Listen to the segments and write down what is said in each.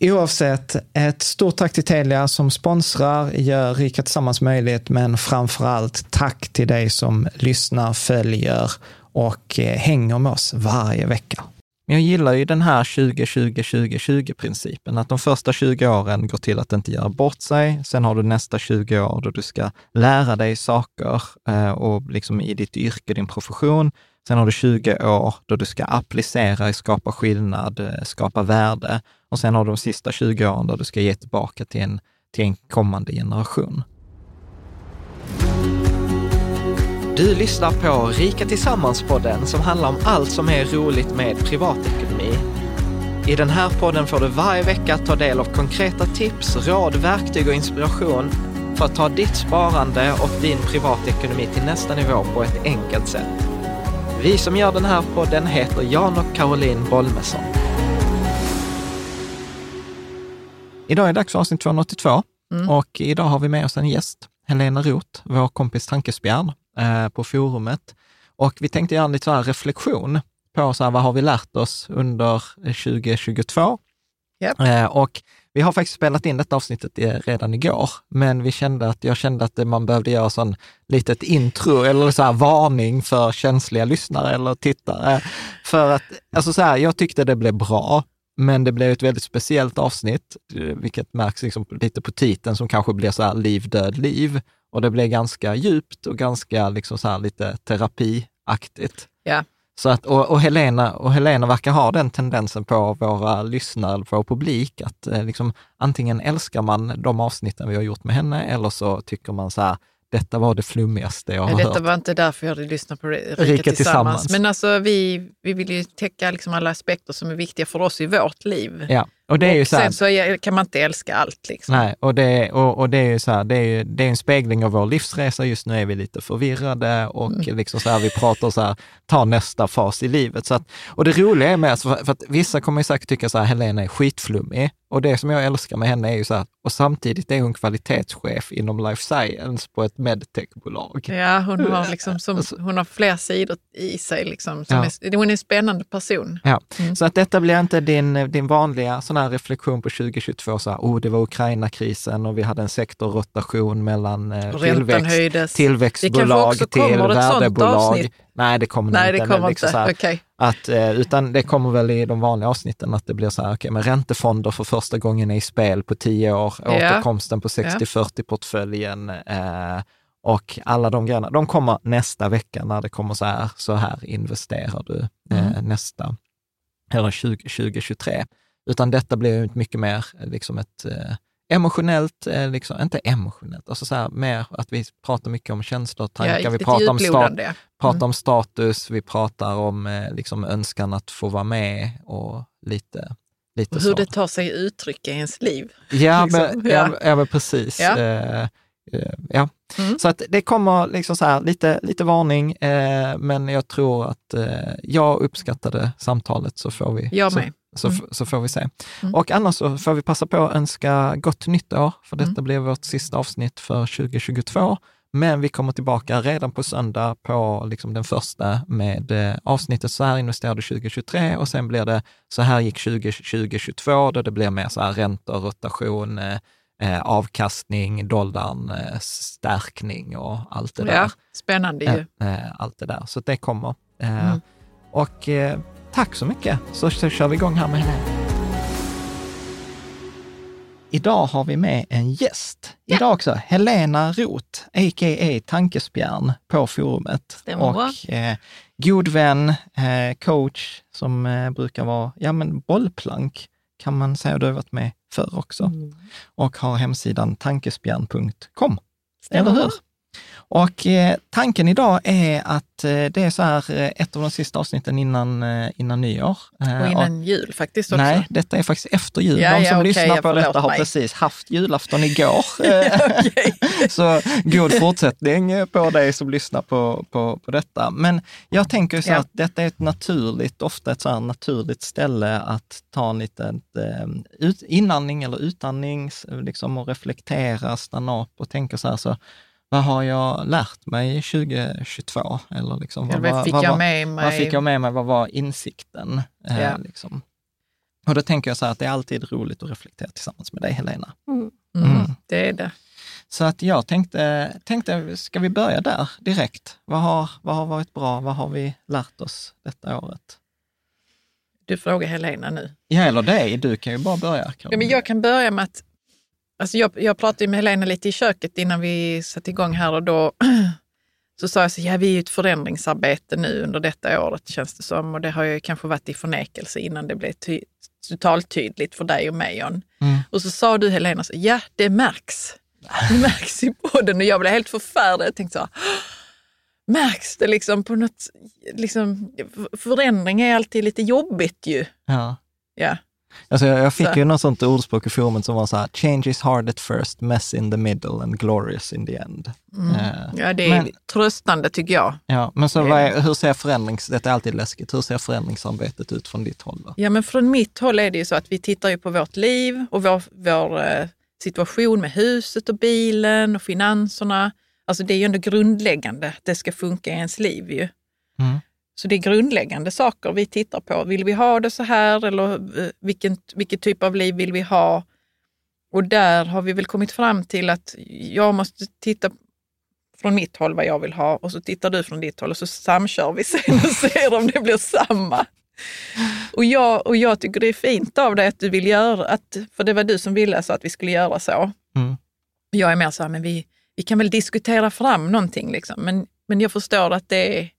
Oavsett, ett stort tack till Telia som sponsrar, gör Rika Tillsammans möjligt, men framför allt tack till dig som lyssnar, följer och eh, hänger med oss varje vecka. Jag gillar ju den här 20-20-20-20-principen, att de första 20 åren går till att inte göra bort sig. Sen har du nästa 20 år då du ska lära dig saker eh, och liksom i ditt yrke, din profession. Sen har du 20 år då du ska applicera, skapa skillnad, eh, skapa värde. Och sen har du de sista 20 åren där du ska ge tillbaka till en, till en kommande generation. Du lyssnar på Rika Tillsammans-podden som handlar om allt som är roligt med privatekonomi. I den här podden får du varje vecka ta del av konkreta tips, råd, verktyg och inspiration för att ta ditt sparande och din privatekonomi till nästa nivå på ett enkelt sätt. Vi som gör den här podden heter Jan och Caroline Bolmesson. Idag är det dags för avsnitt 282 mm. och idag har vi med oss en gäst, Helena Roth, vår kompis Tankespjärn eh, på forumet. Och vi tänkte göra en lite så här reflektion på så här, vad har vi lärt oss under 2022? Yep. Eh, och vi har faktiskt spelat in detta avsnittet redan igår, men vi kände att jag kände att man behövde göra sån litet intro eller så här varning för känsliga lyssnare eller tittare. För att, alltså så här, jag tyckte det blev bra, men det blev ett väldigt speciellt avsnitt, vilket märks liksom lite på titeln som kanske blir så här liv, död, liv. Och det blev ganska djupt och ganska liksom så här lite terapiaktigt. Ja. Så att, och, och, Helena, och Helena verkar ha den tendensen på våra lyssnare, på vår publik, att eh, liksom, antingen älskar man de avsnitten vi har gjort med henne eller så tycker man så här, detta var det flummigaste jag har detta hört. Detta var inte därför jag hade lyssnat på Rika, Rika tillsammans. tillsammans. Men alltså vi, vi vill ju täcka liksom alla aspekter som är viktiga för oss i vårt liv. Ja. Och, det är och ju så här, sen så kan man inte älska allt. Liksom. Nej, och det, och, och det är ju så här, det är, ju, det är en spegling av vår livsresa. Just nu är vi lite förvirrade och mm. liksom så här, vi pratar så här, ta nästa fas i livet. Så att, och det roliga är med, för, för att vissa kommer ju säkert tycka så här, Helena är skitflummig. Och det som jag älskar med henne är ju så här, och samtidigt är hon kvalitetschef inom life science på ett medtechbolag. Ja, hon har, liksom som, alltså- hon har fler sidor i sig. Liksom, som ja. är, hon är en spännande person. Ja, mm. så att detta blir inte din, din vanliga sån här reflektion på 2022, så här, oh, det var Ukraina-krisen och vi hade en sektorrotation mellan eh, tillväxt, tillväxtbolag till värdebolag. Nej, det kommer Nej, inte. det kommer liksom inte. så här, Okej. att, eh, utan det kommer väl i de vanliga avsnitten att det blir så här, okej, men räntefonder för första gången är i spel på tio år, Ja. återkomsten på 60-40-portföljen eh, och alla de grejerna, de kommer nästa vecka när det kommer så här, så här investerar du eh, Mm. nästa, eller 20, 2023. Utan detta blir ju mycket mer eh, liksom ett eh, emotionellt, eh, liksom, inte emotionellt, alltså så här, mer att vi pratar mycket om känslor, tankar, Ja, vi pratar om, stat, pratar Mm. om status, vi pratar om liksom önskan att få vara med och lite, lite Och så. hur det tar sig uttryck i ens liv. Ja, liksom. men, Ja. ja. Ja, precis. Ja. Eh, ja. Mm. Så att det kommer liksom så här, lite, lite varning, eh, men jag tror att eh, jag uppskattade samtalet så får vi, Jag så, Mm. så får vi se. Mm. Och annars så får vi passa på att önska gott nytt år, för detta Mm. blir vårt sista avsnitt för 2022. Men vi kommer tillbaka redan på söndag på liksom den första med eh, avsnittet Så här investerade 2023 och sen blir det Så här gick 2022 då det blir mer så här räntor, rotation, eh, eh, avkastning, dollarn, eh, stärkning och allt det där. Ja, spännande ju. Eh, eh, allt det där. Så det kommer. Eh, Mm. Och eh, tack så mycket, så, så kör vi igång här med Helena. Idag har vi med en gäst. Idag också, Helena Roth, a.k.a. Tankespjärn på forumet. Stämmer och eh, god vän, eh, coach som eh, brukar vara, ja men bollplank kan man säga. Du har varit med förr också. Mm. Och har hemsidan tankespjärn.com. Eller hur? Och eh, tanken idag är att eh, det är så här eh, ett av de sista avsnitten innan, innan nyår. Eh, Och innan jul faktiskt också. Nej, detta är faktiskt efter jul. Ja, de ja, som okej, lyssnar jag på detta har mig. precis haft julafton igår. Så god fortsättning på dig som lyssnar på, på, på detta. Men jag tänker så Ja. att detta är ett naturligt, ofta ett så här naturligt ställe att ta en liten ut, inandning eller utandning liksom, och reflektera, stanna upp och tänka så här, så vad har jag lärt mig 2022? Eller liksom, vad, vad fick vad, jag med mig? vad fick jag med mig? Vad var insikten? Eh, Ja. liksom. Och då tänker jag så här att det är alltid roligt att reflektera tillsammans med dig, Helena. Mm. Mm, Mm. Det är det. Så att jag tänkte, tänkte, ska vi börja där direkt? Vad har, vad har varit bra? Vad har vi lärt oss detta året? Du frågar Helena nu. Ja, eller dig. Du kan ju bara börja. Ja, men jag kan börja med att, alltså jag, jag pratade med Helena lite i köket innan vi satte igång här och då så sa jag så ja vi är ju ett förändringsarbete nu under detta året känns det som och det har ju kanske varit i förnekelse innan det blev ty, totalt tydligt för dig och mig John. Mm. Och så sa du Helena, så, ja det märks. Det märks i podden och jag blev helt förfärad. Jag tänkte så märks det liksom på något, liksom, förändring är alltid lite jobbigt ju. Ja. Ja. Alltså jag, jag fick Så. ju något sånt ordspråk i forumet som var så här, change is hard at first, mess in the middle and glorious in the end. Mm. Eh, Ja, det är Men- tröstande tycker jag. Ja, men så Det är hur ser förändrings, detta är alltid läskigt, hur ser förändringsarbetet ut från ditt håll? Då? Ja, men från mitt håll är det ju så att vi tittar ju på vårt liv och vår, vår eh, situation med huset och bilen och finanserna. Alltså det är ju ändå grundläggande att det ska funka i ens liv ju. Mm. Så det är grundläggande saker vi tittar på. Vill vi ha det så här eller eh, vilken, vilken typ av liv vill vi ha? Och där har vi väl kommit fram till att jag måste titta från mitt håll vad jag vill ha och så tittar du från ditt håll och så samkör vi sen och ser om det blir samma. Och jag, och jag tycker det är fint av dig att du vill göra, att, för det var du som ville så att vi skulle göra så. Mm. Jag är mer så här, men vi, vi kan väl diskutera fram någonting. Liksom. Men, men jag förstår att det är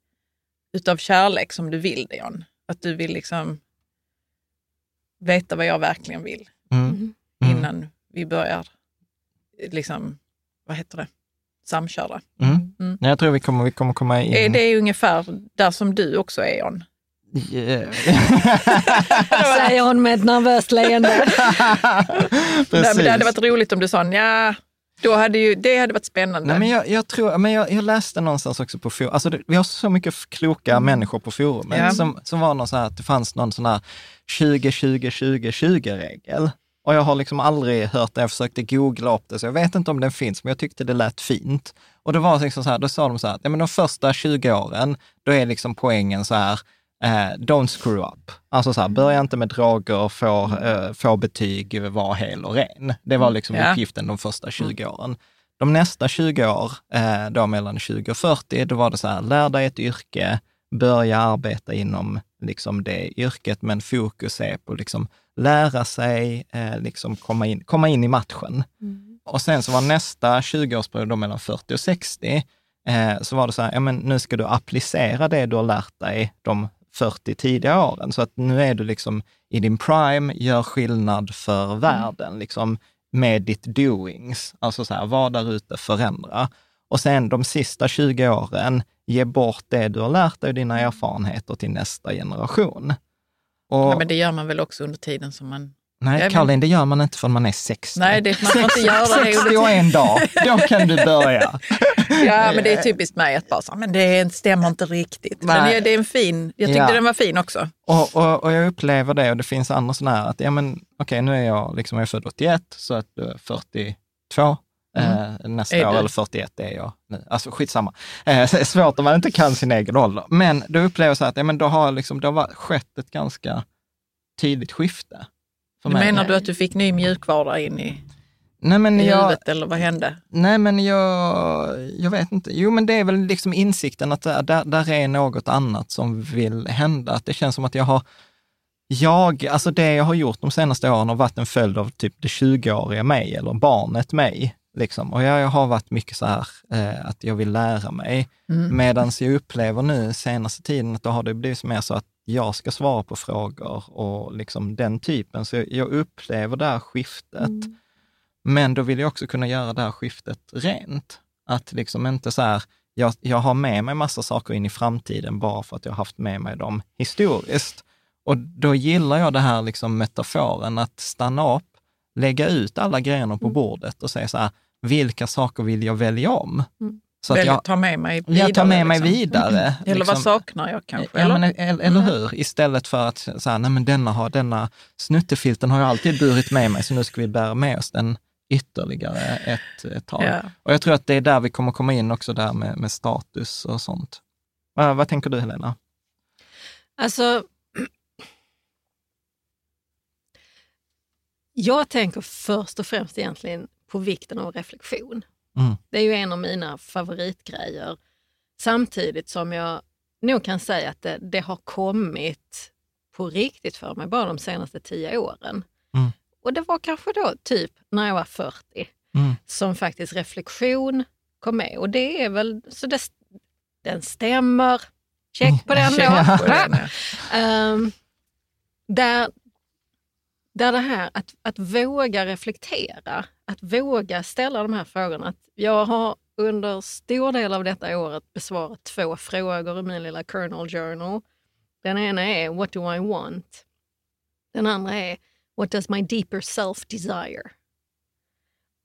utav kärlek som du vill det, John. Att du vill liksom veta vad jag verkligen vill Mm. Mm. innan vi börjar liksom, vad heter det, samköra. Mm. Mm. Nej, Jag tror vi kommer, vi kommer komma in... Är det ungefär där som du också är, John? Yeah. Säger hon med ett nervöst leende. Nej, men det hade varit roligt om du sa ja, då hade ju, det hade varit spännande. Nej, men jag, jag, tror, men jag, jag läste någonstans också på forum, alltså det, vi har så mycket kloka människor på forumet Mm. Ja. som, som var någon så här, att det fanns någon sån här 20-20-20-20-regel. Och jag har liksom aldrig hört det, jag försökte googla upp det, så jag vet inte om den finns, men jag tyckte det lät fint. Och det var liksom så här, då sa de så här, att ja, men de första 20 åren, då är liksom poängen så här, eh, don't screw up. Alltså så här, börja inte med droger, få, eh, få betyg, var hel och ren. Det var liksom Ja. uppgiften de första 20 åren. De nästa 20 år, eh, då mellan 20 och 40, då var det så här, lär dig ett yrke, börja arbeta inom liksom det yrket, men fokus är på liksom lära sig, eh, liksom komma, in, komma in i matchen. Mm. Och sen så var nästa 20-årsperiod, då mellan 40 och 60, eh, så var det så här, ja men nu ska du applicera det du har lärt dig de 40 tidiga åren. Så att nu är du liksom i din prime, gör skillnad för Mm. världen, liksom med ditt doings. Alltså så här, var där ute, förändra. Och sen de sista 20 åren, ge bort det du har lärt dig och dina erfarenheter till nästa generation. Och, Mm. Ja, men det gör man väl också under tiden som man... nej, vet- Caroline, det gör man inte förrän man är 60. Nej, det, man får inte göra det. 60 under och en dag, då kan du börja. Ja, men det är typiskt mig att bara så, men det stämmer inte riktigt. Men Nej. det- det är en fin, jag tyckte Ja. den var fin också. Och, och, och jag upplever det och det finns andra sådana här att, ja men okej, nu är jag, liksom, jag är född 81, så att du är 42. Eh, nästa Är år, du? eller 41 är jag nu. Alltså skitsamma. Eh, det svårt om man inte kan sin egen ålder. Men då upplever jag så att, ja men då har liksom, det har skett ett ganska tydligt skifte. För Du mig. menar du att du fick ny mjukvara in i, Nej men i jag, huvudet eller vad hände? Nej, men jag, jag vet inte. Jo, men det är väl liksom insikten att där, där, där är något annat som vill hända. Att det känns som att jag har, jag, alltså det jag har gjort de senaste åren har varit en följd av typ det 20-åriga mig eller barnet mig. Liksom. Och jag, jag har varit mycket så här eh, att jag vill lära mig. Mm. Medan jag upplever nu senaste tiden att då har det blivit mer så att jag ska svara på frågor och liksom den typen. Så jag, upplever det här skiftet. Men då vill jag också kunna göra det här skiftet rent. Att liksom inte så här, jag, jag har med mig massa saker in i framtiden bara för att jag har haft med mig dem historiskt. Och då gillar jag det här liksom metaforen att stanna upp, lägga ut alla grejerna på bordet och säga så här, vilka saker vill jag välja om? Så att Väl, jag, ta med mig vidare. jag tar med mig liksom. vidare. Eller vad liksom. saknar jag kanske? Ja, eller? men, eller, eller hur? Istället för att säga, nej men denna, har, denna snuttefilten har jag alltid burit med mig, så nu ska vi bära med oss den ytterligare ett, ett tag. Ja. Och jag tror att det är där vi kommer komma in också, där med, med status och sånt. Vad, vad tänker du Helena? Alltså, jag tänker först och främst egentligen på vikten av reflektion. Mm. Det är ju en av mina favoritgrejer. Samtidigt som jag nog kan säga att det, det har kommit på riktigt för mig bara de senaste tio åren. Mm. Och det var kanske då typ när jag var 40 Mm. som faktiskt reflektion kom med. Och det är väl, så det, den stämmer. Check på den då. Check på den, ja. Ehm, där, där det här att, att våga reflektera, att våga ställa de här frågorna. Att jag har under stor del av detta året besvarat två frågor i min lilla Kernel Journal. Den ena är What do I want? Den andra är What does my deeper self desire?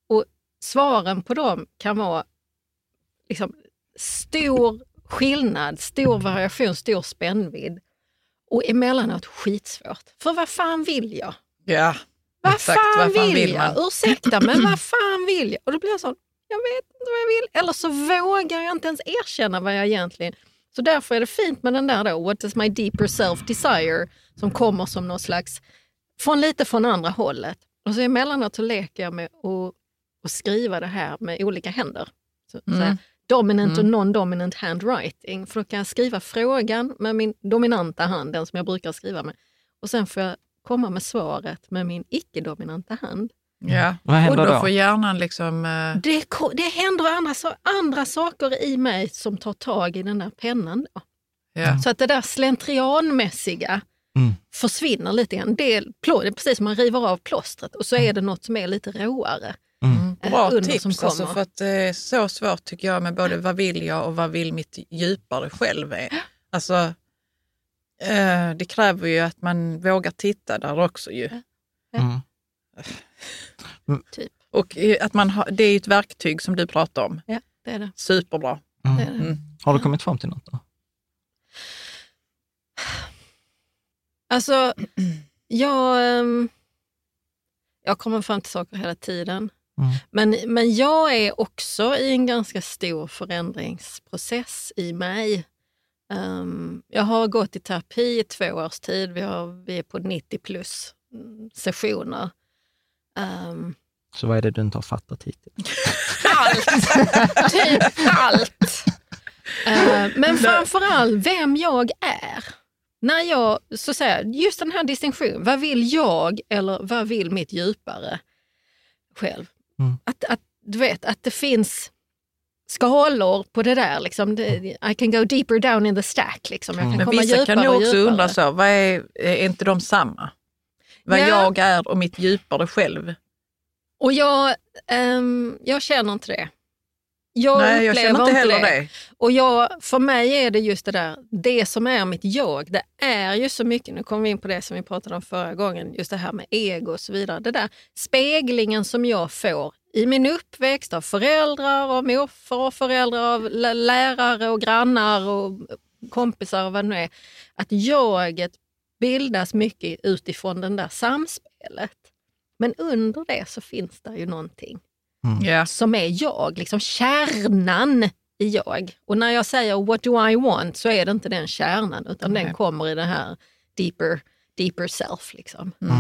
Och svaren på dem kan vara liksom, stor skillnad, stor variation, stor spännvidd och emellanåt skitsvårt. För vad fan vill jag? Ja, vad exakt. fan Vad fan vill, vill jag? Ursäkta, men vad fan vill jag? Och då blir jag så, jag vet inte vad jag vill. Eller så vågar jag inte ens erkänna vad jag egentligen... Så därför är det fint med den där då, what does my deeper self desire, som kommer som någon slags, från lite från andra hållet. Och så emellanåt så leker jag med att att skriva det här med olika händer. Så, så här, dominant och non-dominant handwriting. För då kan jag skriva frågan med min dominanta hand, den som jag brukar skriva med. Och sen får jag komma med svaret med min icke-dominanta hand. Ja. Vad händer och då då? får hjärnan liksom... eh, Det, det händer andra, andra saker i mig som tar tag i den där pennan. Då. ja. Så att det där slentrianmässiga Mm. försvinner lite grann. Det är, plå- det är precis som man river av plåstret och så är det något som är lite råare. Mm. eh, Bra tips, alltså, för att det är så svårt tycker jag med både vad vill jag och vad vill mitt djupare själv är. Alltså, eh, det kräver ju att man vågar titta där också ju. Mm. Typ. Och eh, att man har, det är ju ett verktyg som du pratar om. Ja, det är det. Superbra. Mm. det, är det. Mm. Har du kommit fram till något då? Alltså, jag, ehm, jag kommer fram till saker hela tiden. Mm. Men, men jag är också i en ganska stor förändringsprocess i mig. Ehm, jag har gått i terapi i två års tid. Vi, har, vi är på 90 plus mm, sessioner. Ehm, Så vad är det du inte har fattat hittills? Allt! typ allt. Eh, men framförallt vem jag är. När jag, så säger just den här distinktionen, vad vill jag eller vad vill mitt djupare själv? Mm. Att, att, du vet, att det finns skalor på det där. Liksom. Det, I can go deeper down in the stack. Liksom. Jag kan Mm. Men komma vissa djupare kan nog också djupare. undra så, vad är, är inte de samma? Vad Ja. jag är och mitt djupare själv. Och jag, ehm, jag känner inte det. Jag Nej, jag känner inte heller det. Och jag, för mig är det just det där, det som är mitt jag, det är ju så mycket, nu kommer vi in på det som vi pratade om förra gången, just det här med ego och så vidare. Det där speglingen som jag får i min uppväxt av föräldrar och morfar och föräldrar, av lä- lärare och grannar och kompisar och vad det nu är. Att jaget bildas mycket utifrån den där samspelet. Men under det så finns det ju någonting Ja. som är jag, liksom kärnan i jag. Och när jag säger what do I want så är det inte den kärnan utan Nej. den kommer i det här deeper, deeper self. Liksom. Mm.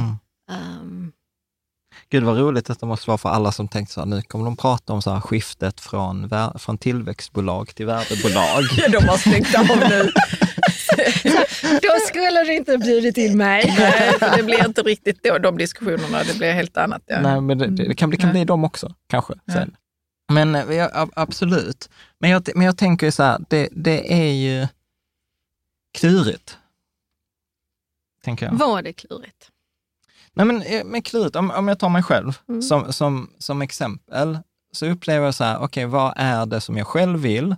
Um, Gud vad roligt att det måste vara för alla som tänkt så här, nu kommer de prata om så här skiftet från, från tillväxtbolag till värdebolag. Ja, de har stängt av nu. då skulle du inte bjudit in mig. Nej, för det blir inte riktigt då, de diskussionerna. Det blir helt annat. Ja. Nej, men det, det kan, det kan bli dem också, kanske. Ja. Sen. Men eh, ja, ab- absolut. Men jag, men jag tänker så här, det, det är ju klurigt. Tänker jag. Var det klurigt? Nej, men, eh, men klurigt, om, om jag tar mig själv Mm. som, som, som exempel, så upplever jag så här, okej, vad är det som jag själv vill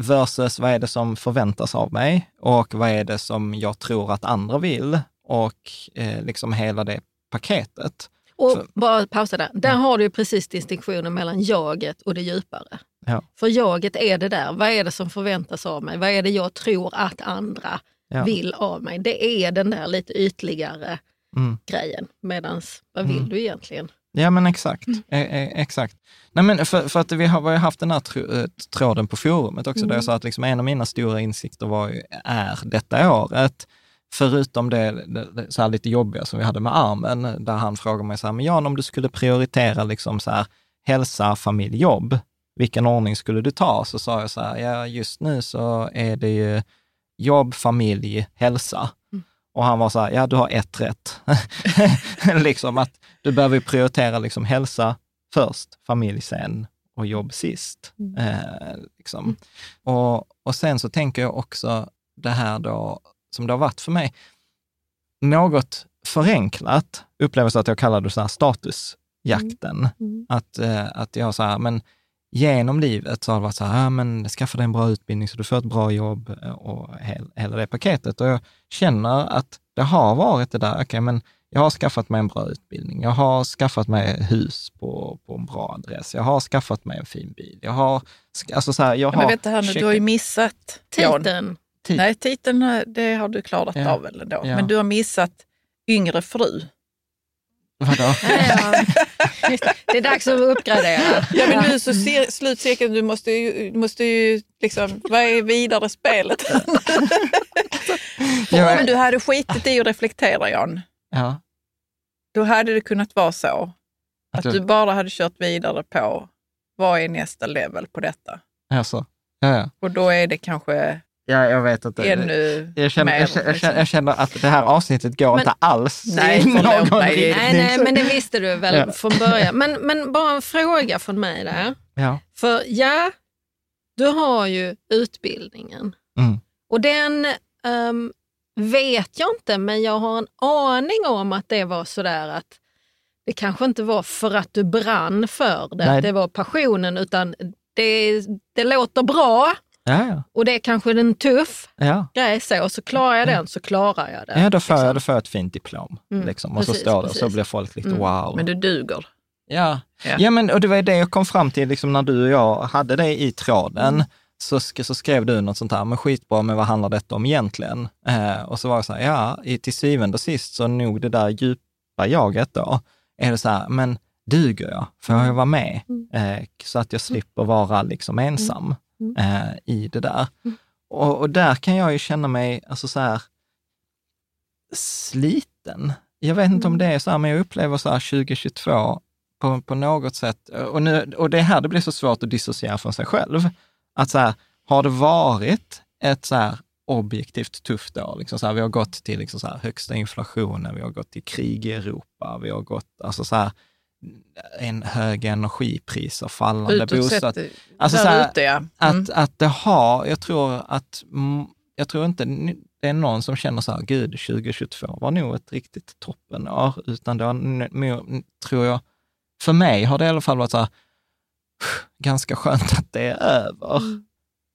versus vad är det som förväntas av mig och vad är det som jag tror att andra vill och eh, liksom hela det paketet. Och Så- bara pausa där. Där har du ju precis distinktionen mellan jaget och det djupare. Ja. För jaget är det där, vad är det som förväntas av mig? Vad är det jag tror att andra Ja. vill av mig? Det är den där lite ytligare Mm. grejen. Medans, vad vill Mm. du egentligen? Ja, men exakt. Eh, eh, exakt. Nej, men för, för att vi har, vi har haft den här tro, eh, tråden på forumet också, där jag sa att liksom en av mina stora insikter var ju, är detta året, förutom det, det, så här lite jobbiga som vi hade med armen, där han frågade mig så här, men Jan, om du skulle prioritera liksom så här, hälsa, familj, jobb, vilken ordning skulle du ta? Så sa jag så här, ja just nu så är det ju jobb, familj, hälsa. Och han var så här, ja du har ett rätt. liksom att du behöver prioritera liksom hälsa först, familj sen och jobb sist. Eh, liksom. och, och sen så tänker jag också det här då, som det har varit för mig, något förenklat upplevelse att jag kallar det så här statusjakten. Mm. Att, eh, att jag så här, men genom livet så har det varit så här, ja, men skaffa dig en bra utbildning så du får ett bra jobb eh, och hel, hela det paketet. Och jag känner att det har varit det där, okej, men jag har skaffat mig en bra utbildning, jag har skaffat mig hus på, på en bra adress, jag har skaffat mig en fin bil, jag har, alltså så här, jag har... Men vänta här nu, du har ju missat. Titeln. tid. Nej, titeln eh, det har du klarat Ja. av eller då. Ja. Men du har missat yngre fru. Vadå? Ja, det. är dags att uppgradera. Ja, men nu så ser slutcirkeln, du måste ju, du måste ju liksom, vad är vidare spelet? Jag- Om du hade skitit i att reflektera Jan, Ja, då hade det kunnat vara så att att du, du bara hade kört vidare på vad är nästa level på detta? alltså, ja, ja. Och då är det kanske ja, jag vet inte. ännu Jag känner, mer. jag, känner, jag, liksom. känner, jag känner att det här avsnittet går Men- inte alls Nej, i någon. Nej, nej, men det visste du väl Ja. från början. Men, men bara en fråga från mig där. Ja. För ja, du har ju utbildningen. Mm. Och den ehm, vet jag inte, men jag har en aning om att det var sådär att det kanske inte var för att du brann för det, Nej. att det var passionen, utan det, det låter bra Ja, ja. och det är kanske en tuff Ja. grej så, så klarar jag den så klarar jag det. ja, då får, jag, liksom. då får jag ett fint diplom. Mm, Liksom. Och så precis, står det och så blir folk lite Mm. wow. Men du duger. Ja. Ja. Ja. men och det var det jag kom fram till liksom, när du och jag hade det i tråden. Mm. Så, sk- så skrev du något sånt här, men skitbra, men vad handlar detta om egentligen? Eh, och så var det så här, ja, i, till syvende och sist så nog det där djupa jaget då, är det så här, men duger jag? Får jag vara med? Eh, så att jag slipper vara liksom ensam eh, i det där. Och, och där kan jag ju känna mig, alltså så här, sliten. Jag vet inte om det är så här, men jag upplever så här 2022, på, på något sätt, och, nu, och det är här det blir så svårt att dissociera från sig själv. Att så här, har det varit ett så här objektivt tufft år. Liksom så här, vi har gått till liksom så högsta inflationen, vi har gått till krig i Europa, vi har gått, alltså så här, en höga energipriser, fallande bostad. Alltså så här, ute, ja. mm. att, att det har, jag tror att, jag tror inte det är någon som känner så här, gud, 2022 var nog ett riktigt toppenår, utan det har, tror jag, för mig har det i alla fall varit så här, ganska skönt att det är över. Mm.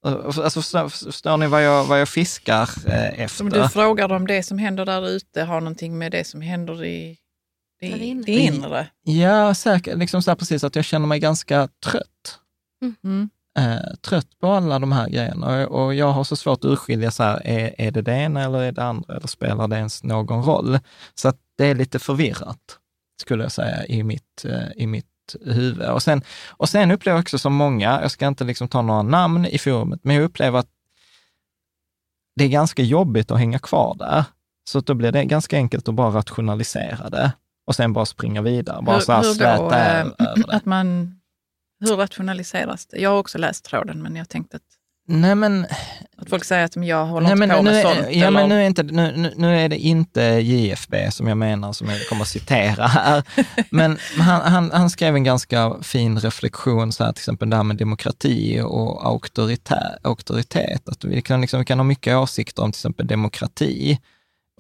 Alltså, förstår ni vad jag, vad jag fiskar eh, efter? du frågar om det som händer där ute har någonting med det som händer i det, det inre? Ja, säkert. Liksom så precis att jag känner mig ganska trött. Mm. Eh, trött på alla de här grejerna och, och jag har så svårt att urskilja, så här, är, är det det ena eller är det andra eller spelar det ens någon roll? Så att det är lite förvirrat, skulle jag säga, i mitt, eh, i mitt huvud. Och sen, och sen upplever jag också som många, jag ska inte liksom ta några namn i forumet, men jag upplever att det är ganska jobbigt att hänga kvar där. Så då blir det ganska enkelt att bara rationalisera det och sen bara springa vidare. Bara hur, så här hur då, äh, över det. Att man, hur rationaliseras det? Jag har också läst tråden, men jag tänkte att Nej, men, att folk säger att jag håller nej, inte på med sånt. Ja, eller? men nu är, inte, nu, nu är det inte JFB som jag menar, som jag kommer att citera här. men han, han, han, skrev en ganska fin reflektion, så här, till exempel det här med demokrati och auktoritär, auktoritet. Att vi, kan, liksom, vi kan ha mycket åsikter om till exempel demokrati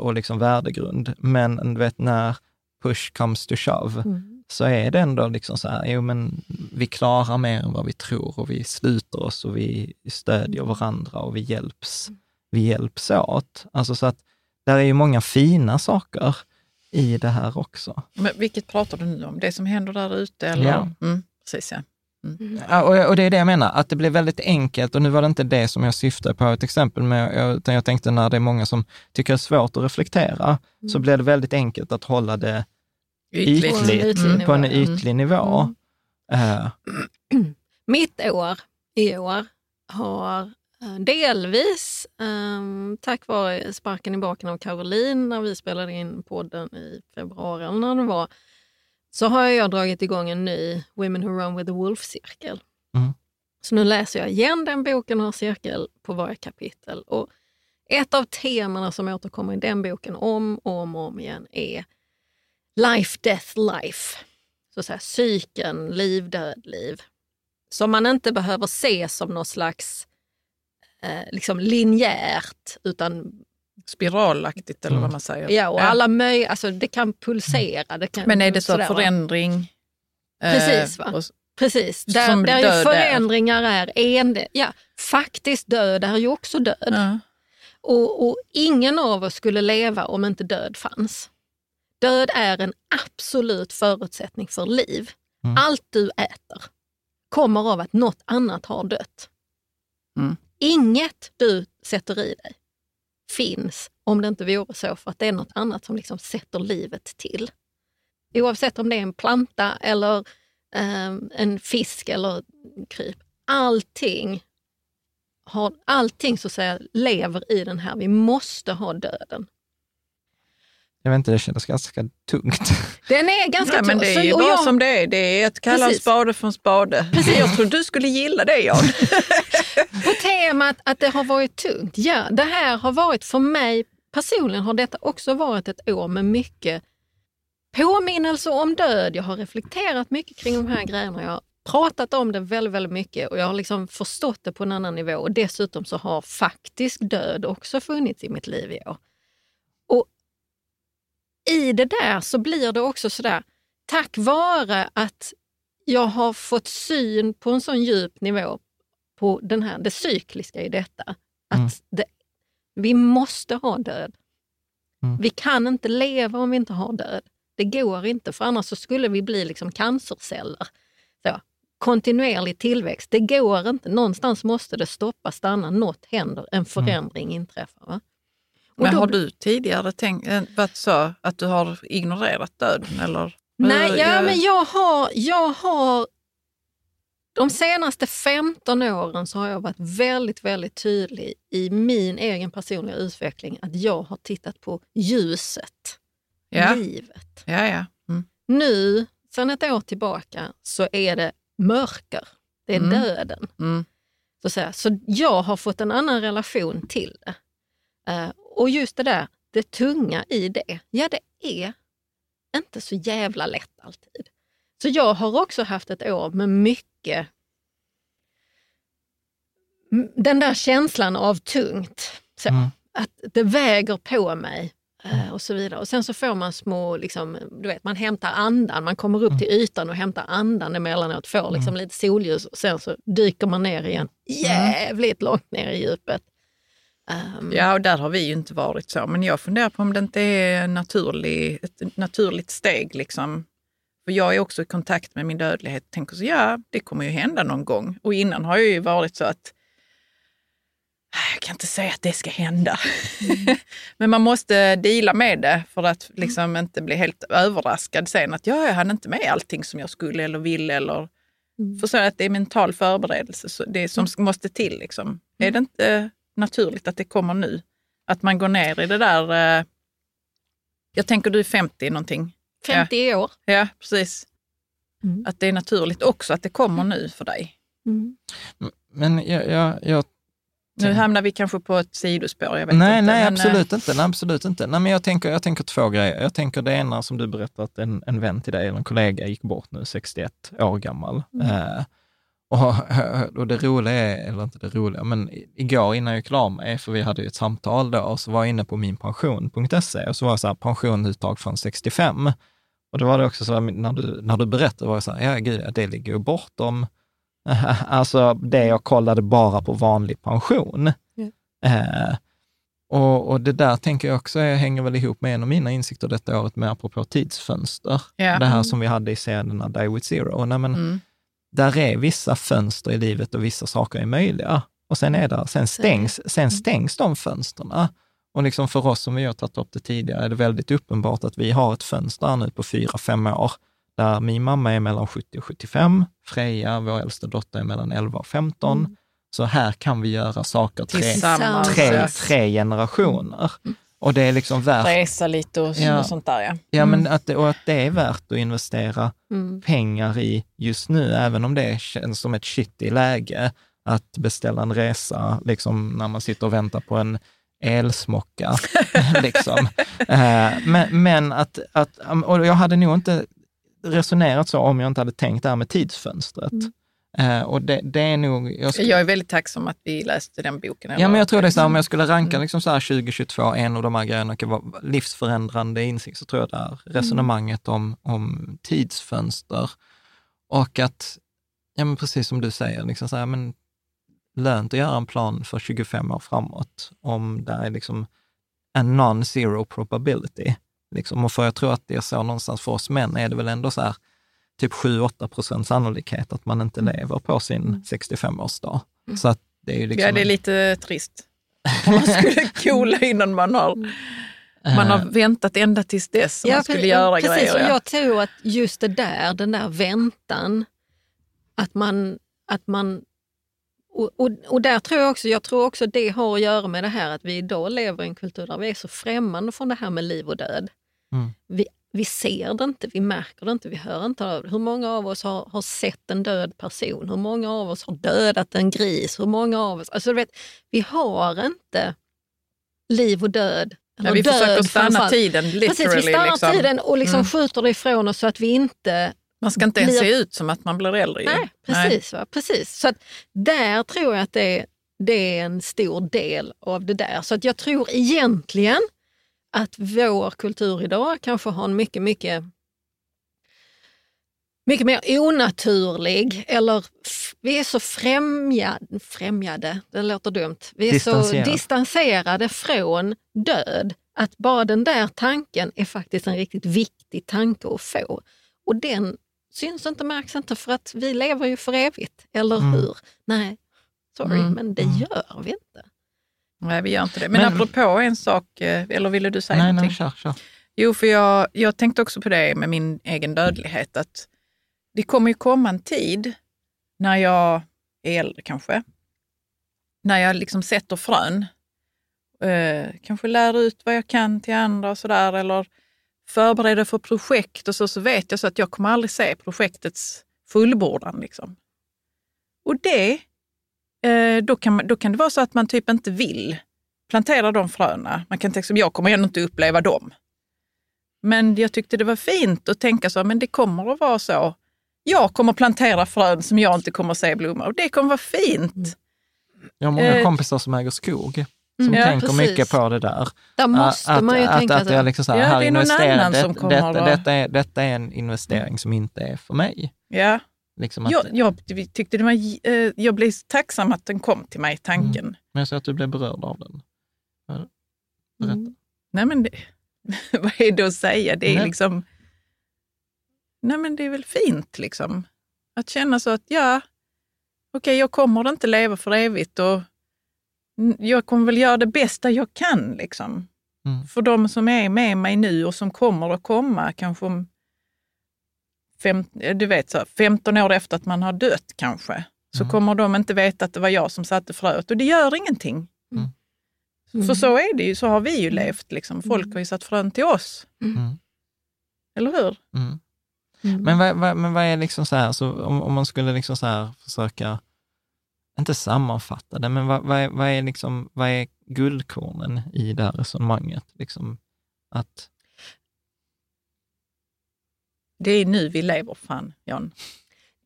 och liksom värdegrund, men du vet när push comes to shove, mm så är det ändå liksom så här, jo men vi klarar mer än vad vi tror och vi sluter oss och vi stödjer varandra och vi hjälps, vi hjälps åt. Alltså så att där är ju många fina saker i det här också. Men vilket pratar du nu om? Det som händer där ute? Eller? Ja. Mm, precis, ja. Mm. Ja, och, och, det är det jag menar, att det blir väldigt enkelt och nu var det inte det som jag syftade på ett exempel med, utan jag tänkte när det är många som tycker det är svårt att reflektera, mm. så blir det väldigt enkelt att hålla det ytligt, ytligt mm. på en ytlig nivå. Uh. Mitt år i år har eh, delvis um, tack vare sparken i baken av Caroline när vi spelade in podden i februari när det var, så har jag dragit igång en ny Women Who Run with the Wolf-cirkel. Mm. Så nu läser jag igen den boken och har cirkel på varje kapitel. Och ett av temana som återkommer i den boken om och om, och om igen är life, death, life. Så att säga, psyken, liv, död, liv. Som man inte behöver se som något slags eh, liksom linjärt utan Spiralaktigt eller mm. vad man säger. Ja, och alla möj alltså det kan pulsera. Det kan, Men är det så sådär, förändring? Precis. Va? Och, Precis, där, där ju förändringar är, en, ja, faktiskt död är ju också död. Ja. Och, och, ingen av oss skulle leva om inte död fanns. Död är en absolut förutsättning för liv. Mm. Allt du äter kommer av att något annat har dött. Mm. Inget du sätter i dig finns om det inte vore så för att det är något annat som liksom sätter livet till. Oavsett om det är en planta eller eh, en fisk eller kryp. Allting, har, allting så att säga lever i den här. Vi måste ha döden. Jag vet inte, det kändes ganska tungt. Den är ganska tung. men det är ju bara jag... som det är. Det är att kalla en spade för en spade. Precis. Jag tror du skulle gilla det Jan. På temat att det har varit tungt. Ja, det här har varit för mig personligen har detta också varit ett år med mycket påminnelse om död. Jag har reflekterat mycket kring de här grejerna. Jag har pratat om det väldigt, väldigt mycket och jag har liksom förstått det på en annan nivå. Och dessutom så har faktisk död också funnits i mitt liv i år i det där så blir det också sådär, tack vare att jag har fått syn på en sån djup nivå på den här, det cykliska i detta. Att mm. det, vi måste ha död. Mm. Vi kan inte leva om vi inte har död. Det går inte, för annars skulle vi bli liksom cancerceller. Så, kontinuerlig tillväxt, det går inte. Någonstans måste det stoppa, stanna, något händer, en förändring mm. inträffar. Va? Men har du tidigare tänkt, eh, varit så att du har ignorerat döden? Eller? Nej, ja, men jag har, jag har... De senaste 15 åren så har jag varit väldigt, väldigt tydlig i min egen personliga utveckling att jag har tittat på ljuset, ja. livet. Ja, ja. Mm. Nu sedan ett år tillbaka så är det mörker. Det är Mm. döden. Mm. Så, så jag har fått en annan relation till det. Och just det där, det tunga i det, ja det är inte så jävla lätt alltid. Så jag har också haft ett år med mycket den där känslan av tungt. Så, Mm. Att det väger på mig eh, och så vidare. Och sen så får man små, liksom, du vet, man hämtar andan, man kommer upp till ytan och hämtar andan emellanåt, får liksom lite solljus och sen så dyker man ner igen jävligt långt ner i djupet. Ehm, Ja, och där har vi ju inte varit så. Men jag funderar på om det inte är naturlig, ett naturligt steg. Liksom. För jag är också i kontakt med min dödlighet och tänker så, ja, det kommer ju hända någon gång. Och innan har jag ju varit så att "Ah, jag kan inte säga att det ska hända. Men man måste deala med det för att liksom inte bli helt överraskad sen att ja, jag hann inte med allting som jag skulle eller ville. Eller, för så att det är mental förberedelse, så det som måste till. Liksom. Är det inte naturligt att det kommer nu? Att man går ner i det där... Eh, jag tänker du är 50 någonting. 50 år. Ja, precis. Mm. Att det är naturligt också att det kommer nu för dig. Mm. Men jag, jag, jag Nu hamnar vi kanske på ett sidospår. Jag vet nej, inte, nej, men, eh, absolut inte. Nej, absolut inte. Nej, men jag, tänker, jag tänker två grejer. Jag tänker det ena som du berättade att en, en vän till dig, eller en kollega, gick bort nu, 61 år gammal. Eh, och, och det roliga är, eller inte det roliga, men igår innan jag gick klar mig, för vi hade ju ett samtal då, och så var jag inne på minpension.se och så var det så här, pensionuttag från 65. Och då var det också så här, när du, när du berättade var jag så här, ja gud, det ligger ju bortom, alltså det jag kollade bara på vanlig pension. Eh, och, och det där tänker jag också är, hänger väl ihop med en av mina insikter detta året med apropå tidsfönster. Ja. Det här som vi hade i serien Die with Zero. Nej, men, Mm. Där är vissa fönster i livet och vissa saker är möjliga. Och sen, är det, sen, stängs, sen stängs de fönsterna. Och liksom för oss som vi har tagit upp det tidigare är det väldigt uppenbart att vi har ett fönster här nu på fyra, fem år, där min mamma är mellan 70 och 75, Freja, vår äldsta dotter, är mellan 11 och 15. Så här kan vi göra saker tre, tre, tre generationer. Och det är liksom värt, Resa lite och, Ja. och sånt där. Ja. ja, men att det, och att det är värt att investera Mm. pengar i just nu, även om det känns som ett shitty läge att beställa en resa, liksom när man sitter och väntar på en elsmocka. liksom. Eh, men, men att, att, och jag hade nog inte resonerat så om jag inte hade tänkt det här med tidsfönstret. Eh, och det, det är nog... Jag skulle- Jag är väldigt tacksam att vi läste den boken. Ja, men jag tror det så här, om jag skulle ranka liksom så här 2022, en av de här grejerna kan vara livsförändrande insikt, så tror jag det är resonemanget om, om tidsfönster och att, ja men precis som du säger, liksom så här, men lönt att göra en plan för 25 år framåt om det är liksom en non-zero probability. Liksom. Och för jag tror att det är så någonstans för oss män är det väl ändå så här typ 7-8 procent sannolikhet att man inte lever på sin 65-årsdag. Så att det är ju liksom Ja, det är lite trist. Man skulle coola innan man har, man har väntat ända tills dess som man skulle göra precis, grejer. och ja. jag tror att just det där, den där väntan, att man... Att man och, och, och där tror jag också, jag tror också det har att göra med det här att vi idag lever i en kultur där vi är så främmande från det här med liv och död. Mm. Vi, vi ser det inte, vi märker det inte, vi hör inte av det. Hur många av oss har, har sett en död person? Hur många av oss har dödat en gris? Hur många av oss... Alltså, du vet, vi har inte liv och död. Ja, vi försöker död stanna framförallt. tiden literally. Precis, vi stannar liksom. tiden och liksom Mm. skjuter det ifrån oss så att vi inte... Man ska inte ens blir- se ut som att man blir äldre. Nej, precis. Va? precis. Så att där tror jag att det, det är en stor del av det där. Så att jag tror egentligen att vår kultur idag kanske har en mycket, mycket mycket mer onaturlig eller vi är så främjade, främjade, det låter dumt, vi är Distanserad. så distanserade från död att bara den där tanken är faktiskt en riktigt viktig tanke att få. Och den syns inte, märks inte för att vi lever ju för evigt, eller Mm. hur? Nej, sorry, Mm. men det gör vi inte. Nej, vi gör inte det. Men, Men- apropå en sak, eh, eller ville du säga Nej, någonting? nej, kör, kör. Jo, för jag, jag tänkte också på det med min egen dödlighet. Att det kommer ju komma en tid när jag är äldre kanske. När jag liksom sätter frön. Eh, kanske lär ut vad jag kan till andra och sådär. Eller förbereder för projekt och så, så vet jag så att jag kommer aldrig se projektets fullbordan. Liksom. Och det, då, kan då kan det vara så att man typ inte vill plantera de fröna. Man kan tänka som jag kommer ändå inte uppleva dem. Men jag tyckte det var fint att tänka så, men det kommer att vara så. Jag kommer plantera frön som jag inte kommer att se blomma och det kommer vara fint. Jag har många Eh, kompisar som äger skog, som Mm, ja, tänker precis. mycket på det där. Där måste att, man ju att, tänka att, att jag liksom så här, Ja, här det är någon annan som det- kommer detta, detta, är, detta är en investering som inte är för mig. Ja. Liksom att, Jag, jag tyckte det var, eh, jag blev tacksam att den kom till mig, tanken. Men jag ser att du blev berörd av den. Berätta. Mm. Nej men det, vad är det att säga? Det är Nej. liksom, nej men det är väl fint liksom. Att känna så att ja, okej jag kommer inte leva för evigt och jag kommer väl göra det bästa jag kan liksom. Mm. För de som är med mig nu och som kommer att komma kanske om fem, du vet, så, 15 år efter att man har dött kanske, så Mm. kommer de inte veta att det var jag som satte fröet och det gör ingenting. Mm. För så är det ju, så har vi ju levt. Liksom. Folk har ju satt frön till oss. Mm. Eller hur? Mm. Mm. Men, vad, vad, men vad är liksom så här, så om, om man skulle liksom så här försöka, inte sammanfatta det, men vad, vad, är, vad, är liksom, vad är guldkornen i det här resonemanget? Liksom att, Det är nu vi lever, fan Jan.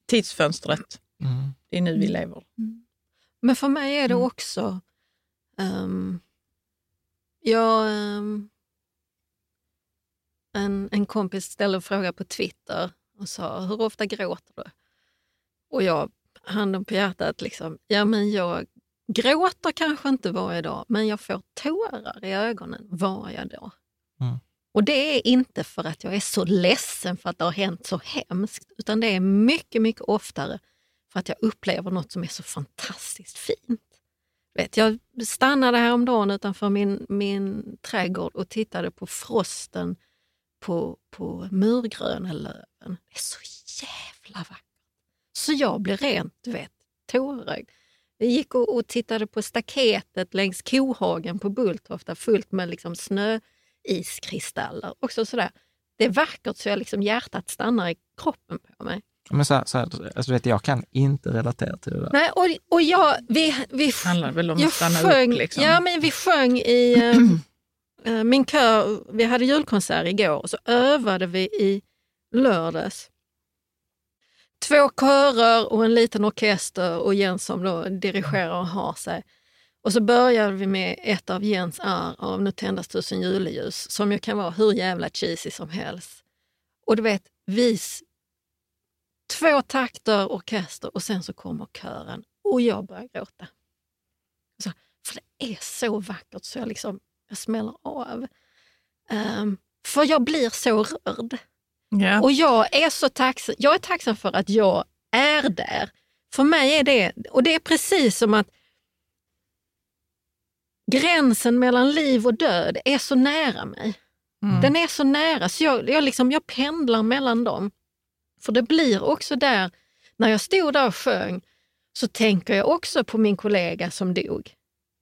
Tidsfönstret, mm, det är nu vi Mm. lever. Men för mig är det Mm. också... ehm, jag, ehm, en, en kompis ställde en fråga på Twitter och sa, hur ofta gråter du? Och jag, handen på hjärtat, liksom, ja men jag gråter kanske inte varje dag, men jag får tårar i ögonen varje dag. Och det är inte för att jag är så ledsen för att det har hänt så hemskt, utan det är mycket, mycket oftare för att jag upplever något som är så fantastiskt fint. Vet, jag stannade häromdagen utanför min, min trädgård och tittade på frosten på, på murgröna löven. Det är så jävla vackert. Så jag blev rent, du vet, tårögd. Jag gick och, och tittade på staketet längs kohagen på Bulltofta fullt med liksom snöiskristaller. Också sådär. Det är vackert så jag liksom hjärtat stannar i kroppen på mig. men så här, så här, alltså, du vet, jag kan inte relatera till det där. Nej, och, och jag, vi, vi, Det handlar väl om att stanna sjöng, upp. Liksom. Ja, men vi sjöng i eh, min kör. Vi hade julkonsert igår och så övade vi i lördags. Två körer och en liten orkester och Jens som då dirigerar och har sig. Och så började vi med ett av Jens arr av Nu tändas tusen juleljus som ju kan vara hur jävla cheesy som helst. Och du vet, vis två takter orkester och sen så kommer kören och jag börjar gråta. Så, för det är så vackert så jag, liksom, jag smäller av. Ehm, för jag blir så rörd. Ja. Och jag är så tacksam, jag är tacksam för att jag är där. För mig är det, och det är precis som att gränsen mellan liv och död är så nära mig. Mm. Den är så nära så jag, jag, liksom, jag pendlar mellan dem. För det blir också där, när jag stod där och sjöng, så tänker jag också på min kollega som dog.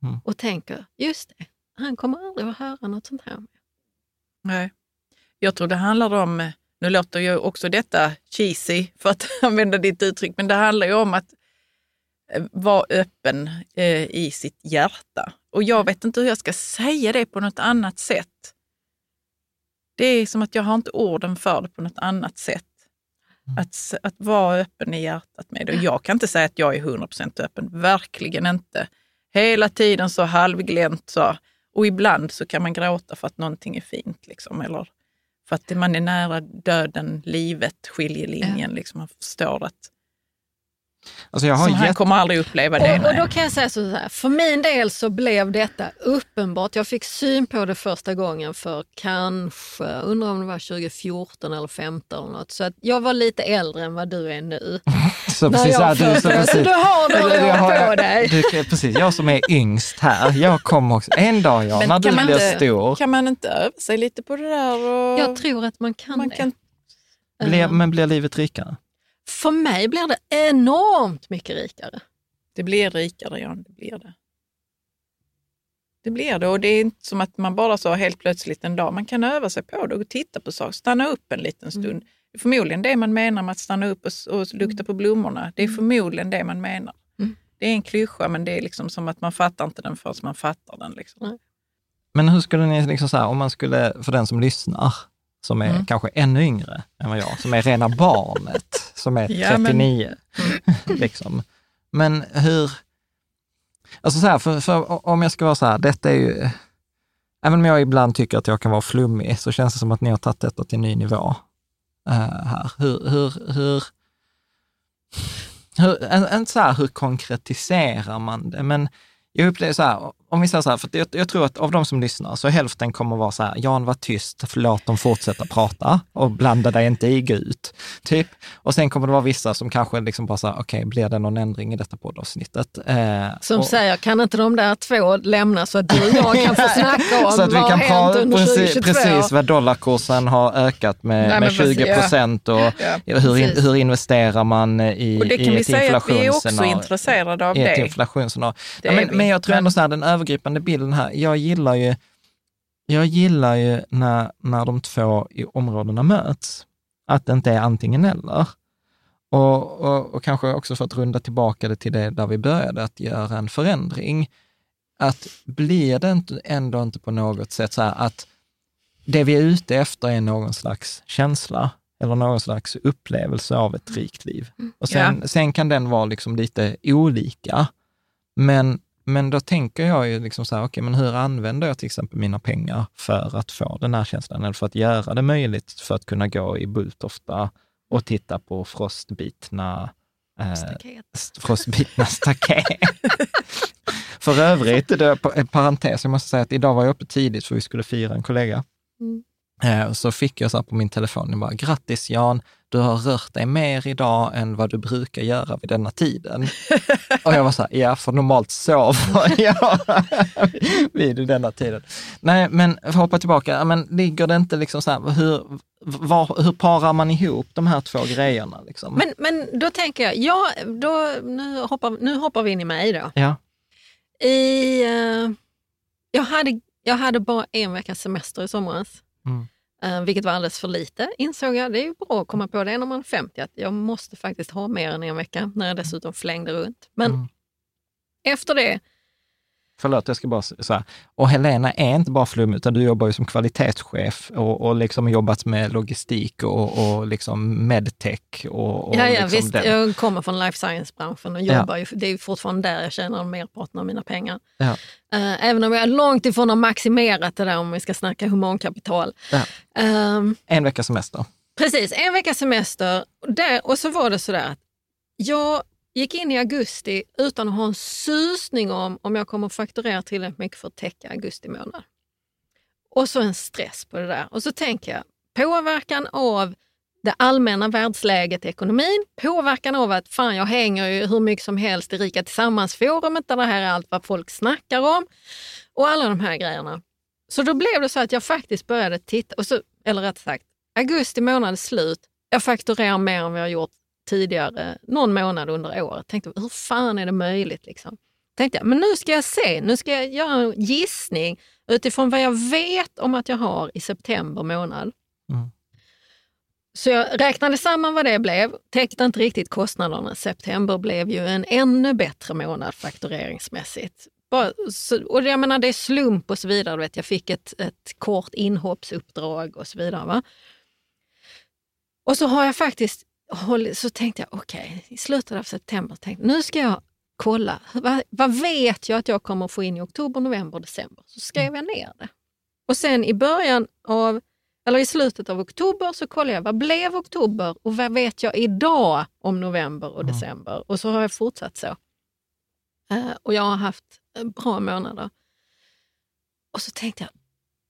Mm. Och tänker, just det, han kommer aldrig att höra något sånt här. Nej. Jag tror det handlar om, nu låter ju också detta cheesy för att använda ditt uttryck, men det handlar ju om att eh, vara öppen eh, i sitt hjärta. Och jag vet inte hur jag ska säga det på något annat sätt. Det är som att jag har inte orden för det på något annat sätt. Att, s- att vara öppen i hjärtat med det. Och jag kan inte säga att jag är 100% öppen, verkligen inte. Hela tiden så halvglänt så. Och ibland så kan man gråta för att någonting är fint. Liksom, eller för att man är nära döden, livet, skiljelinjen. Liksom, man förstår att Alltså jag har som han jätte- kommer aldrig uppleva det. Och, och då kan jag säga så här, för min del så blev detta uppenbart. Jag fick syn på det första gången för kanske, undrar om det var 2014 eller 2015 eller något. Så att jag var lite äldre än vad du är nu. så När precis, jag du, så precis, Så du har några jag år har- på dig. Du, precis, jag som är yngst här, jag kommer också, en dag ja, Men när du kan man blir inte- stor, Kan man inte öva sig lite på det där? Och Jag tror att man kan man det. kan, blir, men blir livet rikare? För mig blir det enormt mycket rikare. det blir rikare, Jan. Det blir det. Det blir det och det är inte som att man bara så helt plötsligt en dag, man kan öva sig på det och titta på saker, stanna upp en liten stund. Mm. Det är förmodligen det man menar med att stanna upp och, och lukta på blommorna. Det är förmodligen det man menar. Mm. Det är en klyscha men det är liksom som att man fattar inte den förrän man fattar den. Liksom. Men hur skulle ni, liksom så här, om man skulle, för den som lyssnar, som är Mm. kanske ännu yngre än vad jag, som är rena barnet, som är Ja, men- 39. liksom. Men hur, alltså så här, för, för om jag ska vara så här, detta är ju, även om jag ibland tycker att jag kan vara flummig, så känns det som att ni har tagit detta till en ny nivå eh, här. Hur, hur, hur, hur, en- inte så här, hur konkretiserar man det? Men jag upplever så här, om vi säger så här, för jag, jag tror att av de som lyssnar så hälften kommer vara så här, Jan var tyst, låt dem fortsätta prata och blanda dig inte i ut. Typ. Och sen kommer det vara vissa som kanske liksom bara så här, okej, blir det någon ändring i detta poddavsnittet? Eh, Som och, säger, kan inte de där två lämna så att du och jag kan få snacka om så att vi vad kan hänt under precis, 2022? precis vad dollarkursen har ökat med, Nej, med men precis, 20 procent och Ja. hur, in, hur investerar man i, Och det i kan vi säga att vi är också intresserade av i ett det. inflationsscenario. Det Ja, men, men jag tror ändå så här, den övergripande bilden här, jag gillar ju, jag gillar ju när, när de två i områdena möts, att det inte är antingen eller. Och, och, och kanske också för att runda tillbaka det till det där vi började, att göra en förändring. Att blir det inte, ändå inte på något sätt så här att det vi är ute efter är någon slags känsla eller någon slags upplevelse av ett rikt liv. Och sen, sen kan den vara liksom lite olika. Men, men då tänker jag ju liksom så här, okej, men hur använder jag till exempel mina pengar för att få den här känslan, eller för att göra det möjligt för att kunna gå i Bulltofta och titta på frostbitna eh, Staket. st- frostbitna staket. för övrigt, det är en parentes, jag måste säga att idag var jag uppe tidigt för vi skulle fira en kollega. Mm. Eh, så fick jag så här på min telefon, jag bara, grattis Jan, du har rört dig mer idag än vad du brukar göra vid denna tiden. och jag var så här, ja, för normalt sover jag vid denna tiden. Nej, men hoppa tillbaka, men ligger det inte liksom så här, hur, var, hur parar man ihop de här två grejerna? Liksom? Men, men då tänker jag, ja, då, nu, hoppar, nu hoppar vi in i mig då. ja. I, eh, jag, hade, jag hade bara en veckas semester i somras. Mm. Eh, vilket var alldeles för lite, insåg jag. Det är ju bra att komma på det när man är 50, att jag måste faktiskt ha mer än en vecka, när jag dessutom flängde runt. Men Mm. efter det, Förlåt, jag ska bara säga. Och Helena är inte bara flummig, utan du jobbar ju som kvalitetschef och, och liksom jobbat med logistik och, och liksom medtech. Och, och ja, ja liksom visst, den. jag kommer från life science-branschen och jobbar ju, det är fortfarande där jag tjänar merparten av mina pengar. Ja. Eh, även om jag är långt ifrån har maximerat det där om vi ska snacka humankapital. Ja. Ehm, En vecka semester. Precis, en veckas semester. Där, och så var det sådär att jag gick in i augusti utan att ha en susning om om jag kommer fakturera tillräckligt mycket för att täcka augusti månad. Och så en stress på det där. Och så tänker jag, påverkan av det allmänna världsläget i ekonomin, påverkan av att fan jag hänger ju hur mycket som helst i Rika Tillsammans-forumet där det här är allt vad folk snackar om och alla de här grejerna. Så då blev det så att jag faktiskt började titta, och så, eller rätt sagt, augusti månad är slut, jag fakturerar mer än vad jag gjort tidigare, någon månad under året. Tänkte, hur fan är det möjligt? Liksom? Tänkte jag, men nu ska jag se, nu ska jag göra en gissning utifrån vad jag vet om att jag har i september månad. Mm. Så jag räknade samman vad det blev, täckte inte riktigt kostnaderna. September blev ju en ännu bättre månad faktureringsmässigt. Bara, så, och jag menar det är slump och så vidare. Vet, jag fick ett, ett kort inhoppsuppdrag och så vidare. Va? Och så har jag faktiskt, så tänkte jag okej, i slutet av september, tänkte, nu ska jag kolla, vad, vad vet jag att jag kommer få in i oktober, november, december? Så skrev jag ner det. Och sen i början av, eller i slutet av oktober så kollade jag, vad blev oktober och vad vet jag idag om november och Mm. december? Och så har jag fortsatt så. Eh, och jag har haft bra månader. Och så tänkte jag,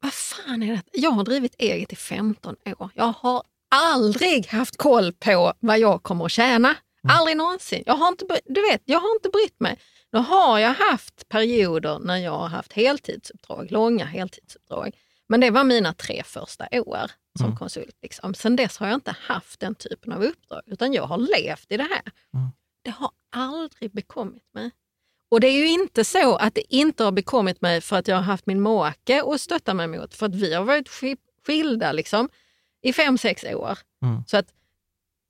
vad fan är det? Jag har drivit eget i 15 år. Jag har aldrig haft koll på vad jag kommer att tjäna. Aldrig någonsin. Jag har inte, du vet, jag har inte brytt mig. Nu har jag haft perioder när jag har haft heltidsuppdrag, långa heltidsuppdrag. Men det var mina tre första år som Mm. konsult. Liksom. Sen dess har jag inte haft den typen av uppdrag, utan jag har levt i det här. Mm. Det har aldrig bekommit mig. Och det är ju inte så att det inte har bekommit mig för att jag har haft min make att stötta mig mot. För att vi har varit skilda liksom, i fem, sex år. Mm. Så att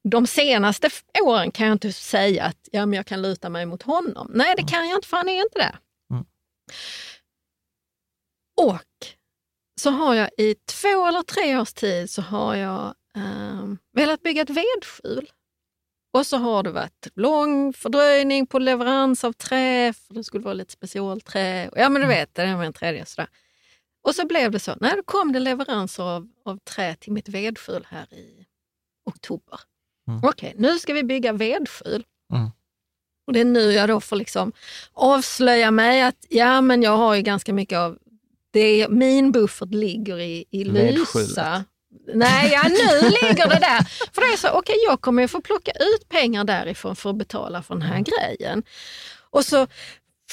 de senaste åren kan jag inte säga att ja, men jag kan luta mig mot honom. Nej, det kan jag inte för han är inte det. Mm. Och så har jag i två eller tre års tid så har jag eh, velat bygga ett vedskjul. Och så har det varit lång fördröjning på leverans av trä, för det skulle vara lite specialträ. Ja men du Mm. vet, det är en tredje sådär. Och så blev det så, nej då kom det leveranser av, av trä till mitt vedskjul här i oktober. Mm. Okej, nu ska vi bygga vedskjul. Mm. Och det är nu jag då får liksom avslöja mig att ja men jag har ju ganska mycket av det, min buffert ligger i, i. Lysa. Nej, ja, nu ligger det där. För det är så, okej jag kommer ju få plocka ut pengar därifrån för att betala för den här grejen. Och så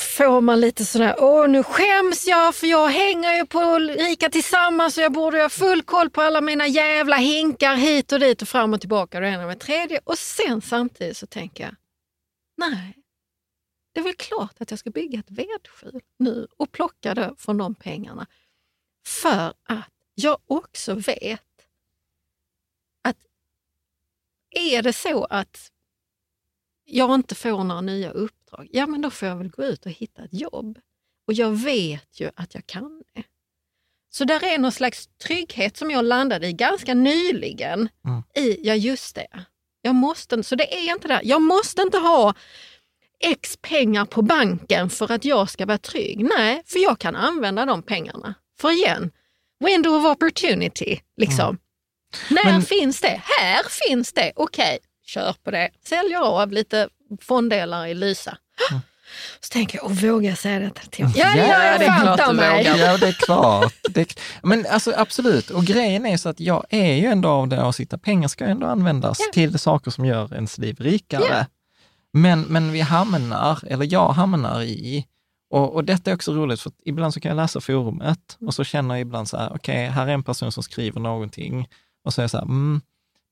får man lite sådär, åh nu skäms jag för jag hänger ju på Rika Tillsammans och jag borde ha full koll på alla mina jävla hinkar hit och dit och fram och tillbaka och det ena med tredje. Och sen samtidigt så tänker jag, nej, det är väl klart att jag ska bygga ett vedskjul nu och plocka det från de pengarna. För att jag också vet att är det så att jag inte får några nya uppdrag, ja men då får jag väl gå ut och hitta ett jobb. Och jag vet ju att jag kan det. Så där är någon slags trygghet som jag landade i ganska nyligen. Mm. I, ja just det, jag måste, så det är inte det. Jag måste inte ha x pengar på banken för att jag ska vara trygg. Nej, för jag kan använda de pengarna. För igen, window of opportunity. Liksom. När Men- finns det? Här finns det. Okej, kör på det. Säljer av lite fonddelar i Lysa. Så tänker jag, och vågar jag säga detta till honom? Ja, Ja, ja, det är klart du vågar. Ja, det är klart. Det är, men alltså absolut, och grejen är så att jag är ju ändå av den åsikten att pengar ska ändå användas Ja. till saker som gör ens liv rikare. Ja. Men, men vi hamnar, eller jag hamnar i, och, och detta är också roligt, för ibland så kan jag läsa forumet och så känner jag ibland så här, okej, här är en person som skriver någonting och så är jag så här, mm,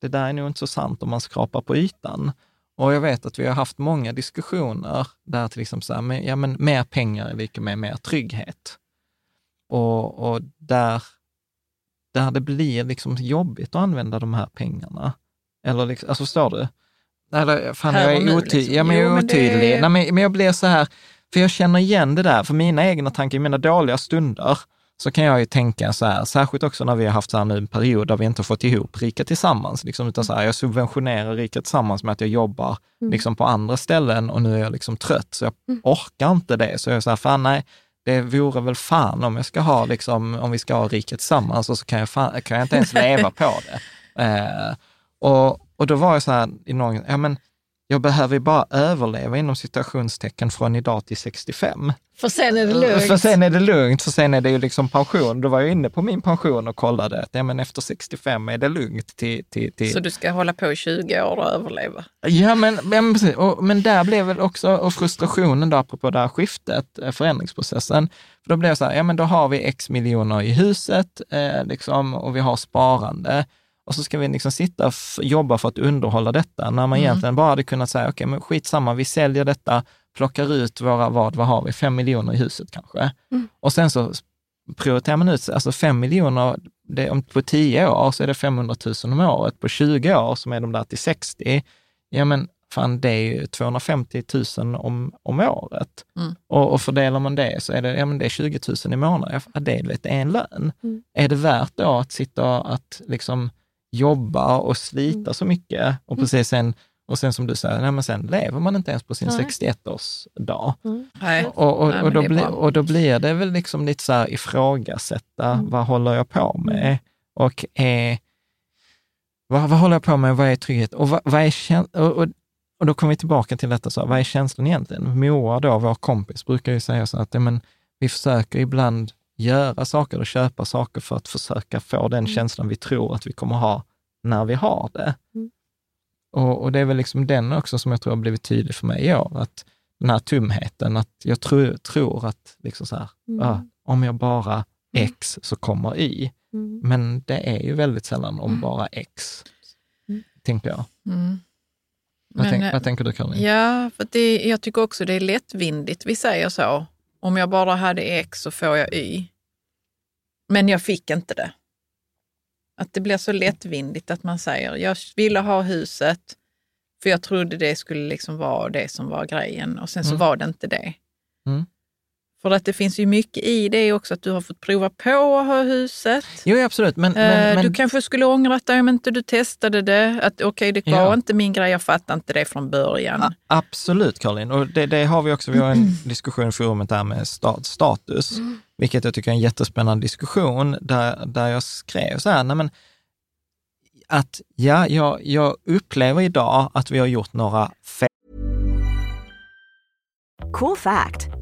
det där är nog inte så sant om man skrapar på ytan. Och jag vet att vi har haft många diskussioner där till exempel så här, men, ja, men mer pengar är lika med mer trygghet. Och, och där, där det blir liksom jobbigt att använda de här pengarna. Eller liksom, alltså förstår du? Eller, fan, Här jag är otydlig. liksom. Ja, men jag Jo, är men det- otydlig. Nej, men, men jag blir så här, för jag känner igen det där, för mina egna tankar, i mina dåliga stunder, så kan jag ju tänka så här, särskilt också när vi har haft så här nu en period där vi inte har fått ihop Rika Tillsammans, liksom, utan så här, jag subventionerar Rika Tillsammans med att jag jobbar liksom, på andra ställen och nu är jag liksom trött, så jag orkar inte det. Så jag är så här, fan nej, det vore väl fan om jag ska ha, liksom, om vi ska ha Rika Tillsammans och så kan jag, fan, kan jag inte ens leva på det. Eh, och, och då var jag så här, i någon, ja men jag behöver bara överleva inom citationstecken från idag till 65. För sen är det lugnt. För sen är det lugnt, för sen är det ju liksom pension. Då var jag inne på min pension och kollade att ja, men efter 65 är det lugnt till... till, till... Så du ska hålla på i 20 år och överleva? Ja, men, men. Och, men där blev väl också och frustrationen då, apropå det här skiftet, eh, förändringsprocessen. För då blev det så här, ja men då har vi x miljoner i huset eh, liksom, och vi har sparande. Och så ska vi liksom sitta och jobba för att underhålla detta, när man egentligen bara hade kunnat säga, okej, men skitsamma, vi säljer detta, plockar ut våra, vad, vad har vi, fem miljoner i huset kanske. Och sen så prioriterar man ut, alltså fem miljoner, det, om på tio år så är det 500 000 om året, på 20 år som är de där till 60, ja men fan det är ju 250 000 om, om året. Mm. Och, och fördelar man det så är det, ja, men det är 20 000 i månaden. Ja, det är lite en lön. Är det värt då att sitta och att liksom jobba och slita så mycket och precis sen, och sen som du säger, nej, men sen lever man inte ens på sin Nej. 61-årsdag. Nej. Och, och, Nej, och, då bli, och då blir det väl liksom lite så här ifrågasätta, vad håller jag på med? Och är, vad, vad håller jag på med? Vad är trygghet? Och, vad, vad är kän- och, och, och då kommer vi tillbaka till detta, så här, vad är känslan egentligen? Moa, då, vår kompis, brukar ju säga så att ja, men, vi försöker ibland göra saker och köpa saker för att försöka få den känslan vi tror att vi kommer ha när vi har det. Mm. Och, och det är väl liksom den också som jag tror har blivit tydlig för mig i år, att den här tumheten, att jag tror, tror att liksom så här, Mm. ah, om jag bara X så kommer Y. Mm. Men det är ju väldigt sällan om bara X, tänker jag. Mm. Vad, Men, tänk, eh, vad tänker du Caroline? Ja, för det, jag tycker också det är lättvindigt. Vi säger så. Om jag bara hade X så får jag Y. Men jag fick inte det. Att det blir så lättvindigt att man säger jag ville ha huset för jag trodde det skulle liksom vara det som var grejen och sen så Mm. var det inte det. Mm. För att det finns ju mycket i det också, att du har fått prova på att ha huset. Jo, absolut. Men, Eh, men, men, Du kanske skulle ångrat dig om inte du testade det. Att okej, det var Ja. inte min grej, jag fattade inte det från början. A- Absolut Caroline, och det, det har vi också, vi har en diskussion i forumet där med sta- status, vilket jag tycker är en jättespännande diskussion, där, där jag skrev så här, nej men, att ja, jag, jag upplever idag att vi har gjort några fel Cool fact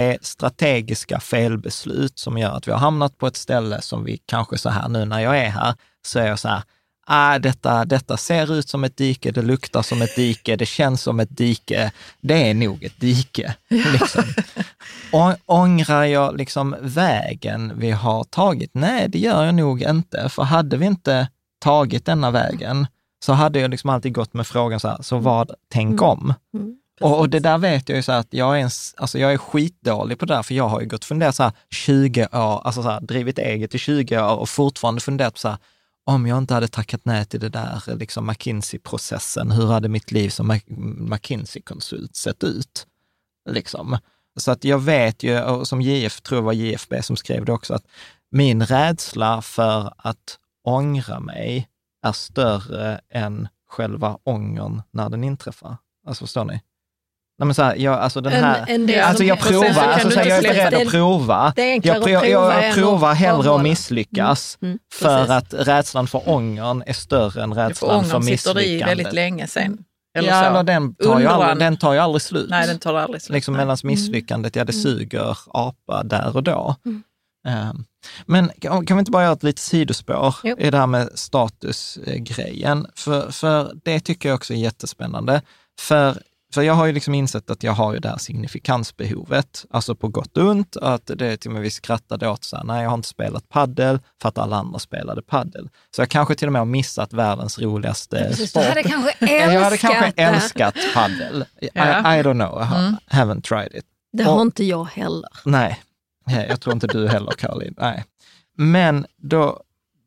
är strategiska felbeslut som gör att vi har hamnat på ett ställe som vi kanske så här nu när jag är här, så är jag så här, ah, detta, detta ser ut som ett dike, det luktar som ett dike, det känns som ett dike, det är nog ett dike. Liksom. Å- Ångrar jag liksom vägen vi har tagit? Nej, det gör jag nog inte, för hade vi inte tagit denna vägen, så hade jag liksom alltid gått med frågan så här, så vad, tänk om. Och, och det där vet jag ju så att jag är, en, s- alltså jag är skitdålig på det där, för jag har ju gått och funderat så här 20 år, alltså så här, drivit eget i 20 år och fortfarande funderat på så här, om jag inte hade tackat nej till det där liksom McKinsey-processen, hur hade mitt liv som McKinsey-konsult sett ut? Liksom. Så att jag vet ju, och som JF, tror jag var JFB som skrev det också, att min rädsla för att ångra mig är större än själva ångern när den inträffar. Alltså förstår ni? Nej, men så här, jag, alltså den En- här, en del alltså jag provar, alltså så här, jag är beredd att prova. Jag, att pro, prova jag än provar hellre att misslyckas, Mm, för precis. att rädslan för ångern är större än För rädslan för ångern sitter i misslyckandet. väldigt länge sen. Eller ja, så. eller den tar, ju aldrig, den tar ju aldrig slut. Nej, den tar aldrig slut. liksom medan misslyckandet, ja det suger apa där och då. Mm. Ehm, Men kan vi inte bara göra ett litet sidospår Jo. i det här med statusgrejen? För, för det tycker jag också är jättespännande. För, för jag har ju liksom insett att jag har ju det här signifikansbehovet, alltså på gott och ont, att det till och med vi skrattade åt så här, nej jag har inte spelat paddel för att alla andra spelade paddel. Så jag kanske till och med har missat världens roligaste Precis, du sport. hade kanske älskat jag hade kanske det. älskat paddel. I, Ja. I don't know, I Mm. haven't tried it. Det har Och- inte jag heller. Nej, Nej, jag tror inte du heller Caroline. Nej. Men då,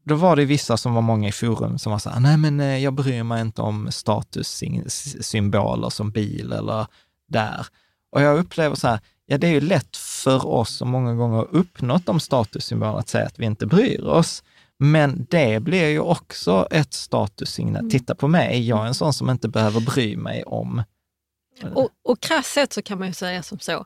då var det vissa som var många i forum som var så här, nej men eh, jag bryr mig inte om statussymboler som bil eller där. Och jag upplever så här, ja det är ju lätt för oss som många gånger har uppnått de statussymbolerna att säga att vi inte bryr oss. Men det blir ju också ett statussignal. Titta på mig, jag är en sån som inte behöver bry mig om Och, och krasst sett så kan man ju säga som så,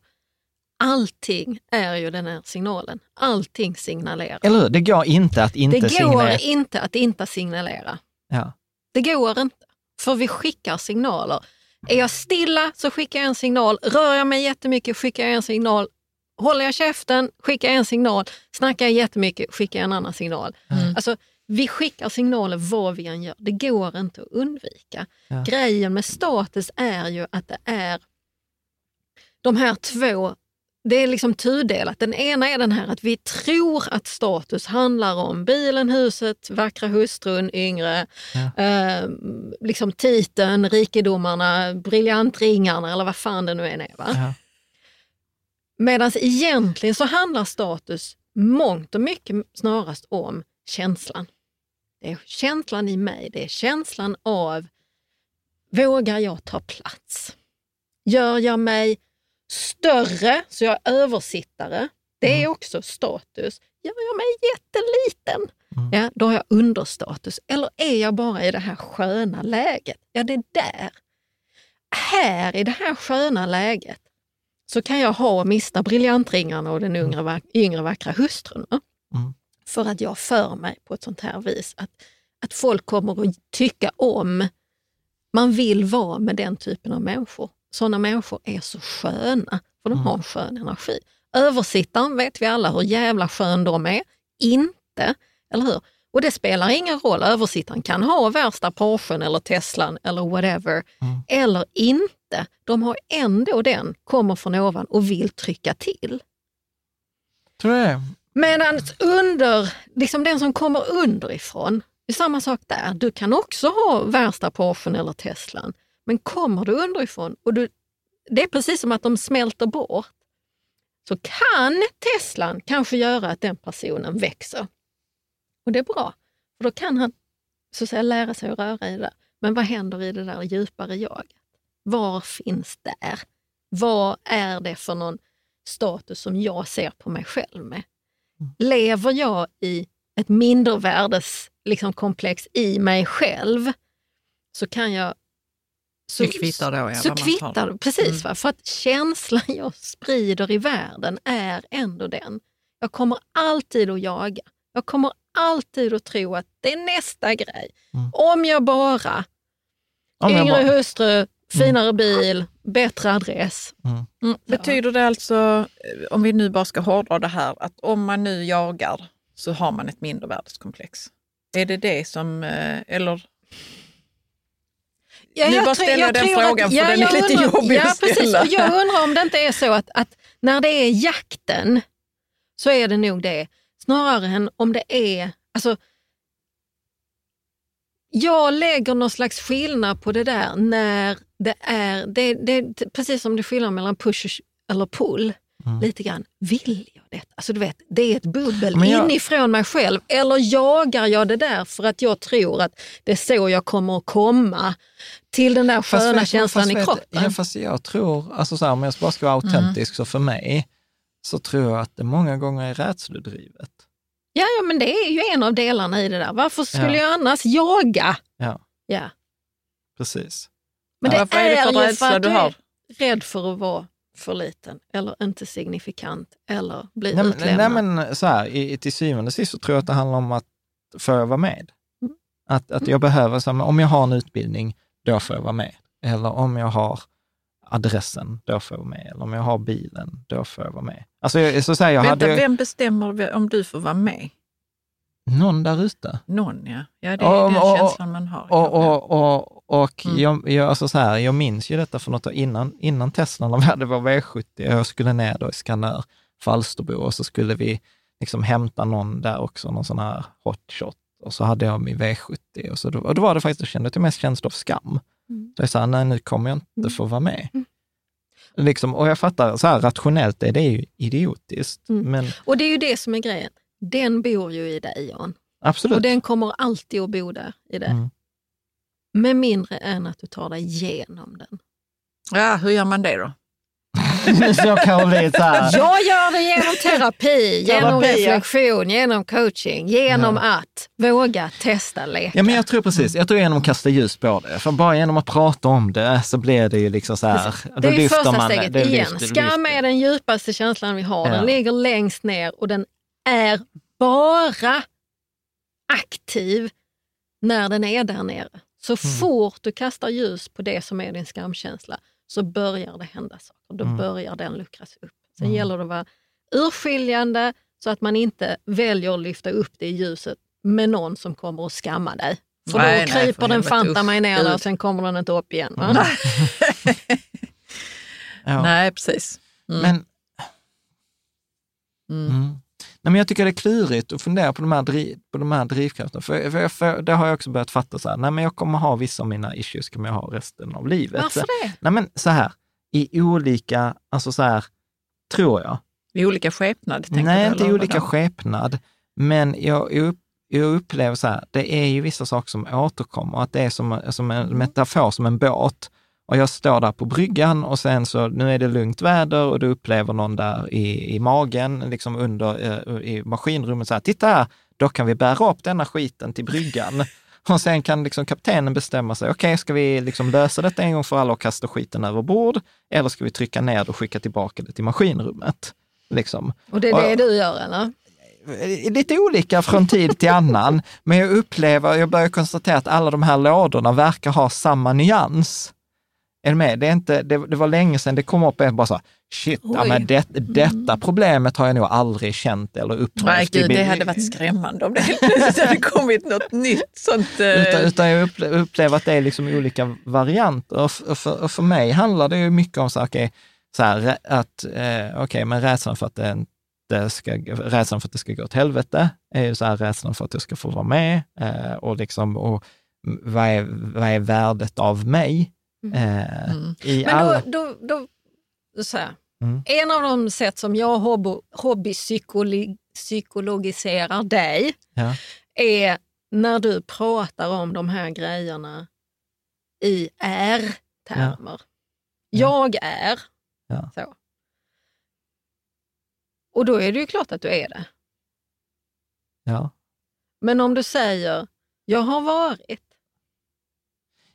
allting är ju den här signalen. Allting signalerar. Eller hur? Det går inte att inte det går signalera. inte att inte signalera. Ja. Det går inte. För vi skickar signaler. Är jag stilla så skickar jag en signal. Rör jag mig jättemycket skickar jag en signal. Håller jag käften skickar jag en signal. Snackar jag jättemycket skickar jag en annan signal. Mm. Alltså, vi skickar signaler vad vi än gör. Det går inte att undvika. Ja. Grejen med status är ju att det är de här två det är liksom tudelat. Den ena är den här att vi tror att status handlar om bilen, huset, vackra hustrun, yngre, Ja. eh, liksom titeln, rikedomarna, briljantringarna eller vad fan det nu än är. Va? Ja. Medan egentligen så handlar status mångt och mycket snarast om känslan. Det är känslan i mig, det är känslan av vågar jag ta plats? Gör jag mig större så jag är översittare? Det är också status. Gör jag mig jätteliten? Ja, då har jag understatus. Eller är jag bara i det här sköna läget? Ja, det är där. Här i det här sköna läget så kan jag ha och mista briljantringarna och den yngre, vack- yngre vackra hustrun. Mm. För att jag för mig på ett sånt här vis. Att, att folk kommer att tycka om, man vill vara med den typen av människor. Sådana människor är så sköna, för de har en skön energi. Översittaren vet vi alla hur jävla skön de är. Inte, eller hur? Och det spelar ingen roll, översittaren kan ha värsta Porschen eller Teslan eller whatever, eller inte. De har ändå den, kommer från ovan och vill trycka till. Tror det? Medan under, liksom den som kommer underifrån, det är samma sak där. Du kan också ha värsta Porschen eller Teslan, men kommer du underifrån och du, det är precis som att de smälter bort, så kan Teslan kanske göra att den personen växer. Och det är bra, för då kan han så att säga, lära sig att röra i det där. Men vad händer i det där djupare jaget? Var finns där? Vad är det för någon status som jag ser på mig själv med? Lever jag i ett mindervärdeskomplex liksom, komplex i mig själv så kan jag... Så, Det kvittar då, ja, Så kvittar precis. Mm. Va? För att känslan jag sprider i världen är ändå den. Jag kommer alltid att jaga. Jag kommer alltid att tro att det är nästa grej. Om jag bara, Om jag yngre bara- hustru, finare bil, bättre adress. Mm. Betyder det alltså, eh, om vi nu bara ska hårdra det här, att om man nu jagar så har man ett mindervärdeskomplex? Är det det som, eh, eller? Ja, nu jag bara tror- ställer jag den tror frågan att- för ja, den är jag lite undrar- jobbig ja, att precis. ställa. Och Jag undrar om det inte är så att, att när det är jakten så är det nog det. Snarare än om det är... Alltså, jag lägger någon slags skillnad på det där när det är... Det, det, precis som det skillnad mellan push eller pull. Lite grann, vill detta? Alltså du vet, det är ett bubbel jag- inifrån mig själv. Eller jagar jag det där för att jag tror att det är så jag kommer att komma till den där Fast sköna vet- känslan fast i kroppen. Ja, fast jag tror, alltså så här, om jag bara ska vara autentisk, så för mig så tror jag att det många gånger är rädsledrivet. Ja, ja, men det är ju en av delarna i det där. Varför skulle Ja. jag annars jaga? Ja, Ja. precis. Men Ja. det Varför är det för ju rädsla att du har? är rädd för att vara för liten eller inte signifikant eller bli Nej, utlämnad. nej men så här, i, till syvende och sist så tror jag att det handlar om att får jag vara med? Mm. Att, att jag behöver, så här, om jag har en utbildning, då får jag vara med. Eller om jag har adressen, då får jag vara med. Eller om jag har bilen, då får jag vara med. Alltså, jag, så säger jag Vänta, hade vem bestämmer om du får vara med? någon där ute. Någon ja. Ja, det är Och- den och- känslan man har. Och, och, och, och Mm. jag, jag, alltså så här, jag minns ju detta för något år innan, innan Tesla, när vi hade vår V70, jag skulle ner då i Skanör, Falsterbo, och så skulle vi liksom hämta någon där också, någon sån här hotshot. Och så hade jag min V70 och, så, då- och då var det faktiskt, jag kände att jag mest känsla av skam. Mm. Så jag sa, nej nu kommer jag inte få vara med. Liksom, och jag fattar, så här rationellt är det ju idiotiskt, Mm. men Och det är ju det som är grejen. Den bor ju i dig, Jan. absolut. Och den kommer alltid att bo där i dig. Mm. Med mindre än att du tar dig igenom den. Ja, hur gör man det då? så bli så här. Jag gör det genom terapi, genom Terapi, ja. reflektion, genom coaching, genom Ja. att våga testa leka. Ja, men jag tror precis. Jag tror genom att kasta ljus på det. För bara genom att prata om det så blir det ju liksom så här. Det är första man steget det igen. lyfter- Skam är den djupaste känslan vi har. Ja. Den ligger längst ner och den är bara aktiv när den är där nere. Så Mm. fort du kastar ljus på det som är din skamkänsla så börjar det hända saker. Då Mm. börjar den luckras upp. Sen gäller det att vara urskiljande så att man inte väljer att lyfta upp det i ljuset med någon som kommer att skamma dig. För Nej, då nej, kryper den fanta mig ner där och sen kommer den inte upp igen. Va? Mm. Ja. Nej, precis. Mm. Men Mm. Mm. Nej, men jag tycker det är klurigt att fundera på de här, driv, på de här drivkrafterna. För, för, för, det har jag också börjat fatta, så här, nej, men jag kommer ha vissa av mina issues, kommer jag ha resten av livet. Varför det? Nej, men så här, i olika, alltså så här, tror jag. I olika skepnad? Nej, inte i olika skepnad, men jag, jag upplever så här, det är ju vissa saker som återkommer, att det är som, som en metafor, som en båt. Och jag står där på bryggan och sen så, nu är det lugnt väder och du upplever någon där i, i magen, liksom under eh, i maskinrummet, så här, titta här, då kan vi bära upp denna skiten till bryggan. Och sen kan liksom kaptenen bestämma sig, okej, ska vi liksom lösa detta en gång för alla och kasta skiten över bord? Eller ska vi trycka ner det och skicka tillbaka det till maskinrummet? Liksom. Och det är det du gör eller? Lite olika från tid till annan, men jag upplever, jag börjar konstatera att alla de här lådorna verkar ha samma nyans. Är du med? Det, är inte, det, det var länge sedan det kom upp en bara så här, shit, ja, men det, detta problemet har jag nog aldrig känt eller Nej, upplevt. i gud, det hade varit skrämmande om det helt hade kommit något nytt sånt. eh, Utan, utan jag upple- upplever att det är liksom olika varianter. Och för, och för, och för mig handlar det ju mycket om så, här, okej, så här, att, eh, okej, men rädslan för att det inte ska, rädslan för att det ska gå åt helvete är ju så här, rädslan för att jag ska få vara med eh, och liksom, och vad är, vad är värdet av mig? Eh, Mm. I Men alla... då, då, då så här. Mm. En av de sätt som jag hobby, hobbypsykologiserar dig Ja. är när du pratar om de här grejerna i är-termer. Jag är. Ja. Så. Och då är det ju klart att du är det. Ja. Men om du säger, jag har varit.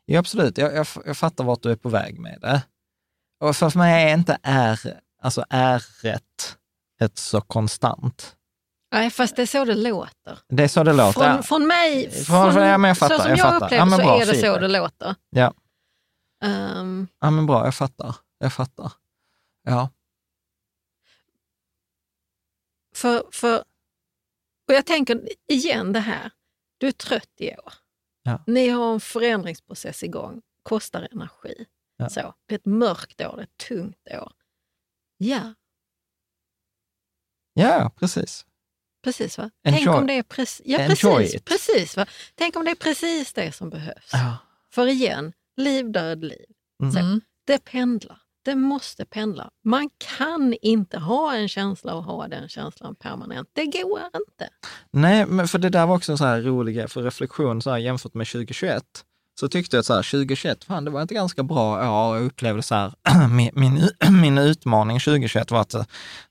Ja, absolut. Jag, jag, jag fattar vart du är på väg med det. Och för mig är inte är, alltså ärret ett så konstant. Nej, fast det är så det låter. Det är så det låter. Från, från mig, Från- från- ja, men jag fattar, så som jag jag, fattar. upplever Ja, men så bra, är det så feedback. det låter. Ja. Ehm, ja, men bra. Jag fattar. Jag fattar. Ja. för, för, och jag tänker igen det här, du är trött i år. Ja. Ni har en förändringsprocess igång, kostar energi. Ja. Så, det är ett mörkt år, det är ett tungt år. Ja, Ja, precis. precis. Va? Enjoy- Tänk om det är precis, ja, precis, it. precis va? Tänk om det är precis det som behövs. Ja. För igen, liv, död, liv. Mm. Så, Mm. Det pendlar. Det måste pendla. Man kan inte ha en känsla och ha den känslan permanent. Det går inte. Nej, men för det där var också en så här rolig grej för reflektion så här, jämfört med 2021. Så tyckte jag att så här, 2021, fan det var ett ganska bra år. Jag upplevde så här, min, min, min utmaning 2021 var att,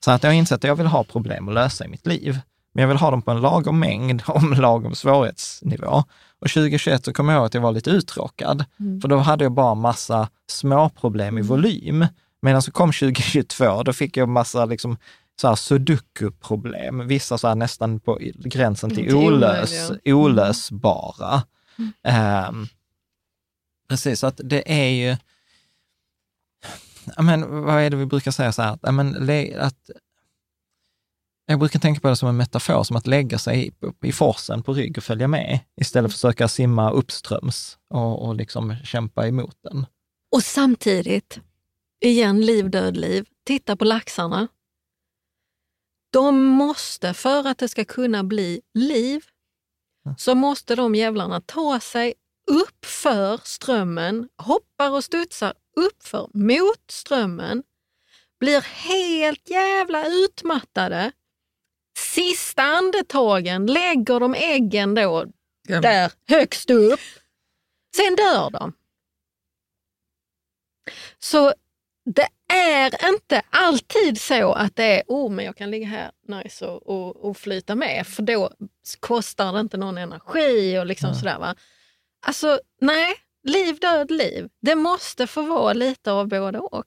så att jag har insett att jag vill ha problem att lösa i mitt liv. Men jag vill ha dem på en lagom mängd och lagom svårighetsnivå. Och 2021 så kom jag ihåg att jag var lite uttråkad, för då hade jag bara massa små problem i volym. Medan så kom 2022, då fick jag massa liksom, så här sudoku-problem, vissa så här nästan på gränsen till olös, omöjliga. olösbara. Ehm, precis, så att det är ju, men, vad är det vi brukar säga så här, men, att jag brukar tänka på det som en metafor, som att lägga sig i, i forsen på rygg och följa med, istället för att försöka simma uppströms och, och liksom kämpa emot den. Och samtidigt, igen liv, död, liv. Titta på laxarna. De måste, för att det ska kunna bli liv, så måste de jävlarna ta sig upp för strömmen, hoppar och studsar uppför mot strömmen, blir helt jävla utmattade. Sista andetagen lägger de äggen då Ja. där högst upp. Sen dör de. Så det är inte alltid så att det är, oh men jag kan ligga här nice och, och, och flyta med för då kostar det inte någon energi och liksom sådär. Va? Alltså nej, liv, död, liv. Det måste få vara lite av både och.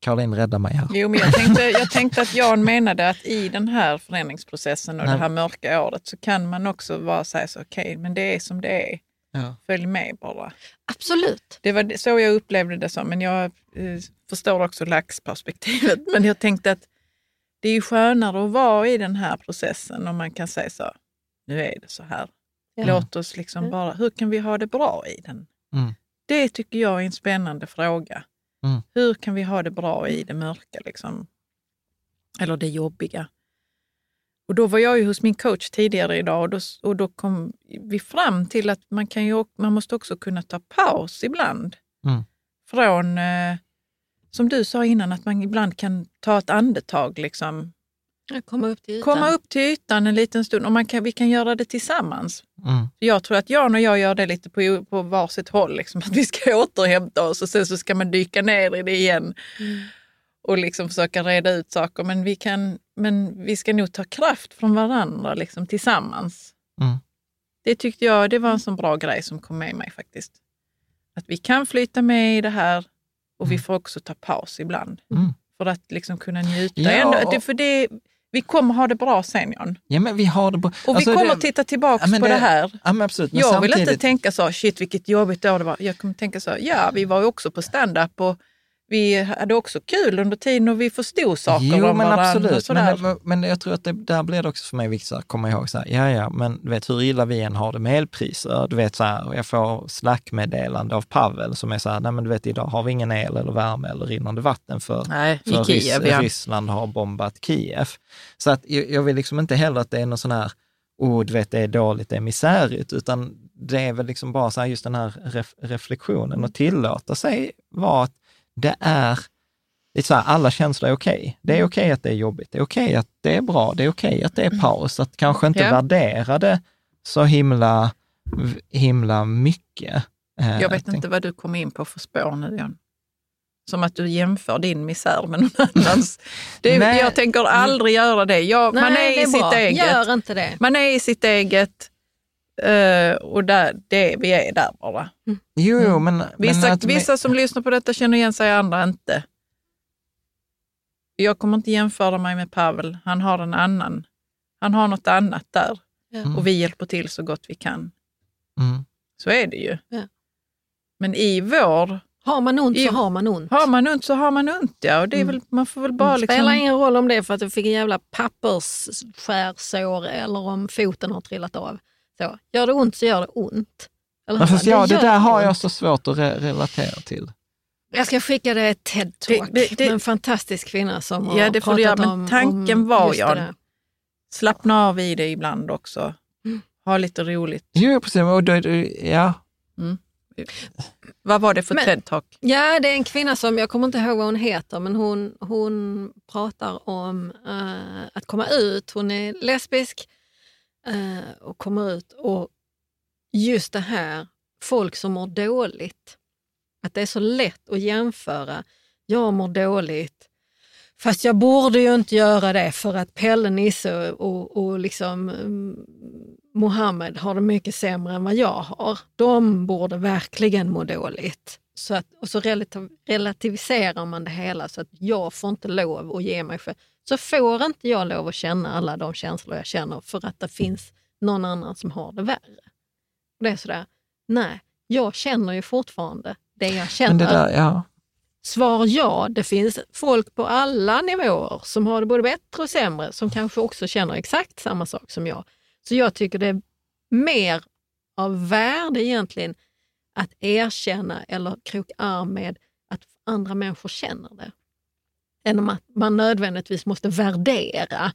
Caroline, rädda mig här. Jo, men jag tänkte, jag tänkte att Jan menade att i den här förändringsprocessen och Nej. det här mörka året så kan man också vara säga så, okej, men det är som det är. Ja. Följ med bara. Absolut. Det var så jag upplevde det som, men jag eh, förstår också laxperspektivet. Men jag tänkte att det är ju skönare att vara i den här processen om man kan säga så, nu är det så här. Ja. Låt oss liksom bara, hur kan vi ha det bra i den? Mm. Det tycker jag är en spännande fråga. Mm. Hur kan vi ha det bra i det mörka? Liksom? Eller det jobbiga. Och då var jag ju hos min coach tidigare idag och då, och då kom vi fram till att man, kan ju, man måste också kunna ta paus ibland. Mm. Från, eh, som du sa innan, att man ibland kan ta ett andetag. Liksom. Komma upp till ytan. Komma upp till ytan en liten stund och man kan, vi kan göra det tillsammans. Mm. Jag tror att Jan och jag gör det lite på, på varsitt håll, liksom, att vi ska återhämta oss och sen så ska man dyka ner i det igen Mm. och liksom försöka reda ut saker. Men vi, kan, men vi ska nog ta kraft från varandra liksom, tillsammans. Mm. Det tyckte jag det var en sån bra grej som kom med mig faktiskt. Att vi kan flyta med i det här och vi får också ta paus ibland. Mm. För att liksom kunna njuta. Ja, Ändå, för det, vi kommer ha det bra sen Jan. Ja, men vi har det bra. Och Alltså, vi kommer det- titta tillbaka Ja, på det, det- här. Ja, men absolut. Men jag vill inte samtidigt- tänka så, shit vilket jobbigt år det var. Jag kommer tänka så, ja vi var ju också på stand-up och vi hade också kul under tiden och vi förstod saker Jo, om men varandra. absolut. Men, men jag tror att det, där blir det också för mig viktigt att komma ihåg, så här, ja, ja, men du vet hur illa vi än har det med elpriser. Du vet, så här, jag får slackmeddelande av Pavel som är så här, nej men du vet, idag har vi ingen el eller värme eller rinnande vatten för, Nej, för Kiev, ja. Ryssland har bombat Kiev. Så att jag, jag vill liksom inte heller att det är någon sån här, oh, du vet, det är dåligt, det är misärigt, utan det är väl liksom bara så här, just den här ref, reflektionen och tillåta sig vara det är lite så här, alla känslor är okej. Det är okej att det är jobbigt, det är okej att det är bra, det är okej att det är paus, att kanske inte Ja. värdera det så himla, himla mycket. Eh, Jag vet inte vad du kom in på för spår nu Jan. Som att du jämför din misär med någon annans. Det är, Nej. jag tänker aldrig göra det. Jag, Nej, man är det i sitt bra. eget. Gör inte det. Man är i sitt eget eh, och där, det, vi är där bara. Jo, jo, men... Vissa, men att, vissa som lyssnar på detta känner igen sig, andra inte. Jag kommer inte jämföra mig med Pavel. Han har en annan. Han har något annat där. Ja. Och vi hjälper till så gott vi kan. Mm. Så är det ju. Ja. Men i vår... Har man ont I- så har man ont. Har man ont så har man ont, ja. Och det är Mm. väl, man får väl bara Det liksom... spelar ingen roll om det är för att du fick en jävla pappersskärsår eller om foten har trillat av. Så, gör det ont så gör det ont. Eller fast ja, det gör där har jag så svårt att re- relatera till. Jag ska skicka dig ett TED-talk Det- det- det- med en fantastisk kvinna som har Ja, det får du göra. Men om, tanken om var, det Jan. Slappna av i det ibland också. Mm. Ha lite roligt. Jo, precis. Och då, det- ja. Vad var det för TED-talk? Ja, det är en kvinna som, jag kommer inte ihåg vad hon heter, men hon, hon pratar om eh, att komma ut. Hon är lesbisk eh, och kommer ut. Och just det här, folk som mår dåligt. Att det är så lätt att jämföra. Jag mår dåligt, fast jag borde ju inte göra det för att Pelle, Nisse och, och liksom mm, Mohammed har det mycket sämre än vad jag har. De borde verkligen må dåligt. Så att, och så relativiserar man det hela så att jag får inte lov att ge mig själv. Så får inte jag lov att känna alla de känslor jag känner för att det finns någon annan som har det värre. Och det är sådär, nej, jag känner ju fortfarande det jag känner. Men det där, ja. Svar ja, det finns folk på alla nivåer som har det både bättre och sämre som kanske också känner exakt samma sak som jag. Så jag tycker det är mer av värde egentligen att erkänna eller kroka arm med att andra människor känner det. Än att man nödvändigtvis måste värdera.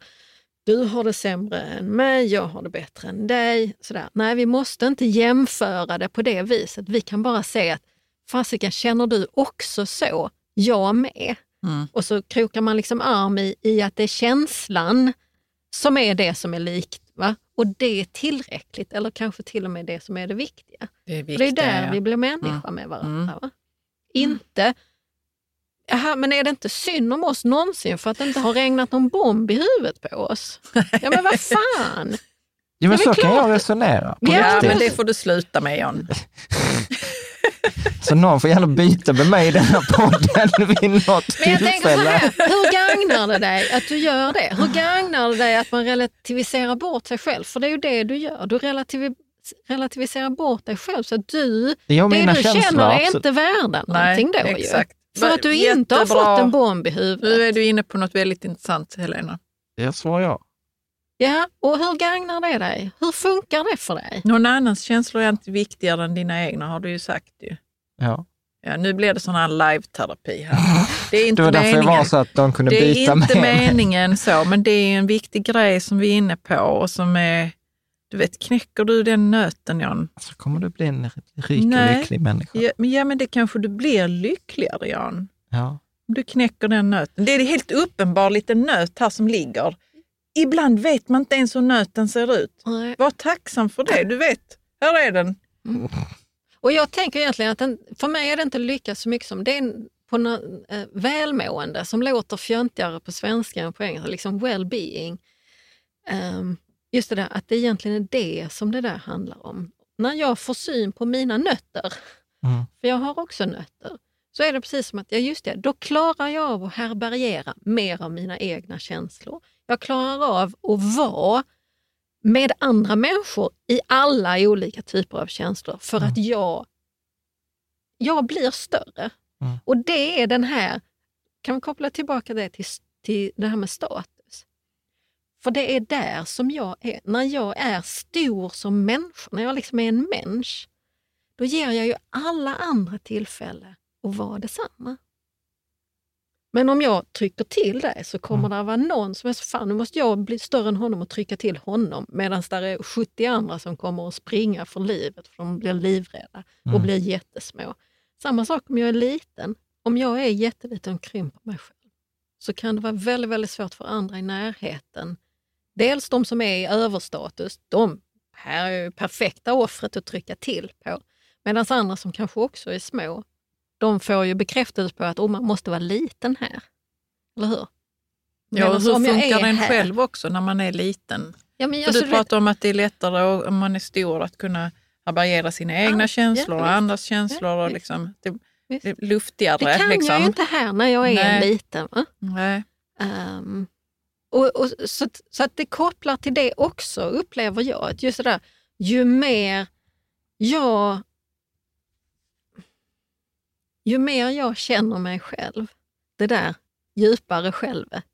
Du har det sämre än mig, jag har det bättre än dig. Sådär. Nej, vi måste inte jämföra det på det viset. Vi kan bara se att fasiken, känner du också så? Jag med. Mm. Och så krokar man liksom arm i, i att det är känslan som är det som är likt. Va? Och det är tillräckligt, eller kanske till och med det som är det viktiga. Det är För viktigt. det är där ja. vi blir människa Mm. med varandra. Mm. Va? Inte, Jaha, men är det inte synd om oss någonsin för att det inte har regnat någon bomb i huvudet på oss? Ja men vad fan! ja men Ja, så kan jag resonera. Ja, men det får du sluta med Jan. Så någon får gärna byta med mig i denna podden vid något Men jag tänker så tillfälle. här, hur gagnar det dig att du gör det? Hur gagnar det dig att man relativiserar bort sig själv? För det är ju det du gör. Du relativi- relativiserar bort dig själv så att du, det du känslor, känner är absolut. inte värda någonting då exakt. För att du inte har Jättebra. fått en bomb i huvudet. Nu är du inne på något väldigt intressant, Helena. Jag svarar ja. Ja, och hur gagnar det dig? Hur funkar det för dig? Någon annans känslor är inte viktigare än dina egna, har du ju sagt. Ju. ja. Ja, nu blir det sån här live-terapi här. Det är inte Det var därför det meningen. var så att de kunde det byta är inte med mig. meningen så, men det är en viktig grej som vi är inne på och som är, du vet, knäcker du den nöten Jan? Så kommer du bli en rik och Nej. lycklig människa. Ja, men, ja, men det kanske du blir lyckligare Jan. Ja. Om du knäcker den nöten. Det är en helt uppenbar liten nöt här som ligger. Ibland vet man inte ens hur nöten ser ut. Nej. Var tacksam för det. Du vet, här är den. Och jag tänker egentligen att den, för mig är det inte lycka så mycket som det är en, på nå- eh, välmående som låter fjöntigare på svenska än på engelska, liksom well-being. Ehm, just det där att det egentligen är det som det där handlar om. När jag får syn på mina nötter, Mm. för jag har också nötter, så är det precis som att, ja just det, då klarar jag av att härbärgera mer av mina egna känslor. Jag klarar av att vara med andra människor i alla olika typer av känslor för att jag, jag blir större. Mm. Och det är den här, kan vi koppla tillbaka det till, till det här med status? För det är där som jag är. När jag är stor som människa, när jag liksom är en människa, då ger jag ju alla andra tillfälle att vara detsamma. Men om jag trycker till det så kommer det att vara någon som är så fan, nu måste jag bli större än honom och trycka till honom. Medan det är 70 andra som kommer att springa för livet för de blir livrädda och Mm. blir jättesmå. Samma sak om jag är liten. Om jag är jätteliten och krymper mig själv så kan det vara väldigt, väldigt svårt för andra i närheten. Dels de som är i överstatus, de här är ju perfekta offret att trycka till på. Medan andra som kanske också är små, de får ju bekräftelse på att oh, man måste vara liten här. Eller hur? Ja, och hur jag funkar den här- själv också när man är liten? Ja, men För alltså, du du vet- pratar om att det är lättare och- om man är stor att kunna härbärgera sina egna Ja, känslor ja, och andras känslor. och visst. liksom, det, det luftigare. det kan liksom. jag ju inte här när jag är Nej. liten. Va? Nej. Ehm, och, och, så, att- så att det kopplar till det också, upplever jag. Att just det där, ju mer jag ju mer jag känner mig själv, det där djupare självet,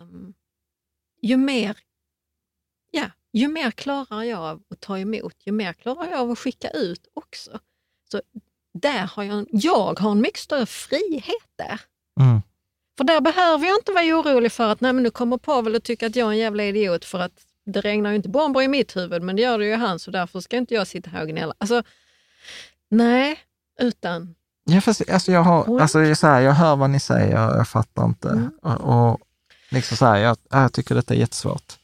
um, ju mer ja, ju mer klarar jag av att ta emot, ju mer klarar jag av att skicka ut också. Så där har jag, jag har en mycket större frihet där. Mm. För där behöver jag inte vara orolig för att nej, men nu kommer Pavel att tycka att jag är en jävla idiot för att det regnar ju inte bomber i mitt huvud men det gör det ju hans så därför ska inte jag sitta här och gnälla. Alltså, nej, utan Ja, fast, alltså, jag, har, alltså, så här, jag hör vad ni säger, jag fattar inte. Mm. Och, och liksom så här, jag, jag tycker detta är jättesvårt.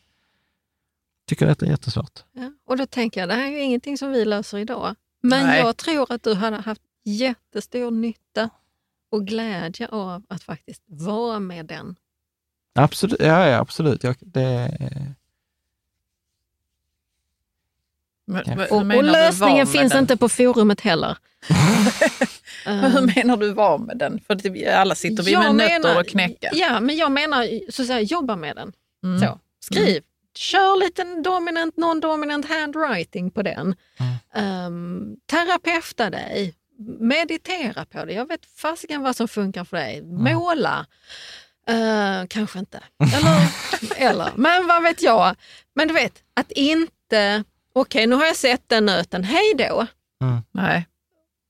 Tycker detta är jättesvårt. Ja, och då tänker jag, det här är ju ingenting som vi löser idag. Men Nej. jag tror att du hade haft jättestor nytta och glädje av att faktiskt vara med den. Absolut, ja, ja absolut. Jag, det, Men, Ja. Och, och lösningen finns den? inte på forumet heller. Men hur menar du var med den? För alla sitter vi jag med nötter menar- och knäcka. Ja, men jag menar så att säga, jobba med den. Mm. Så, skriv. Kör lite dominant, non-dominant handwriting på den. Um, terapeuta dig. Meditera på det. Jag vet fasiken vad som funkar för dig. Måla. Eh, kanske inte. Eller, eller, men vad vet jag. Men du vet, att inte... Okej, nu har jag sett den nöten. Hej då. Nej.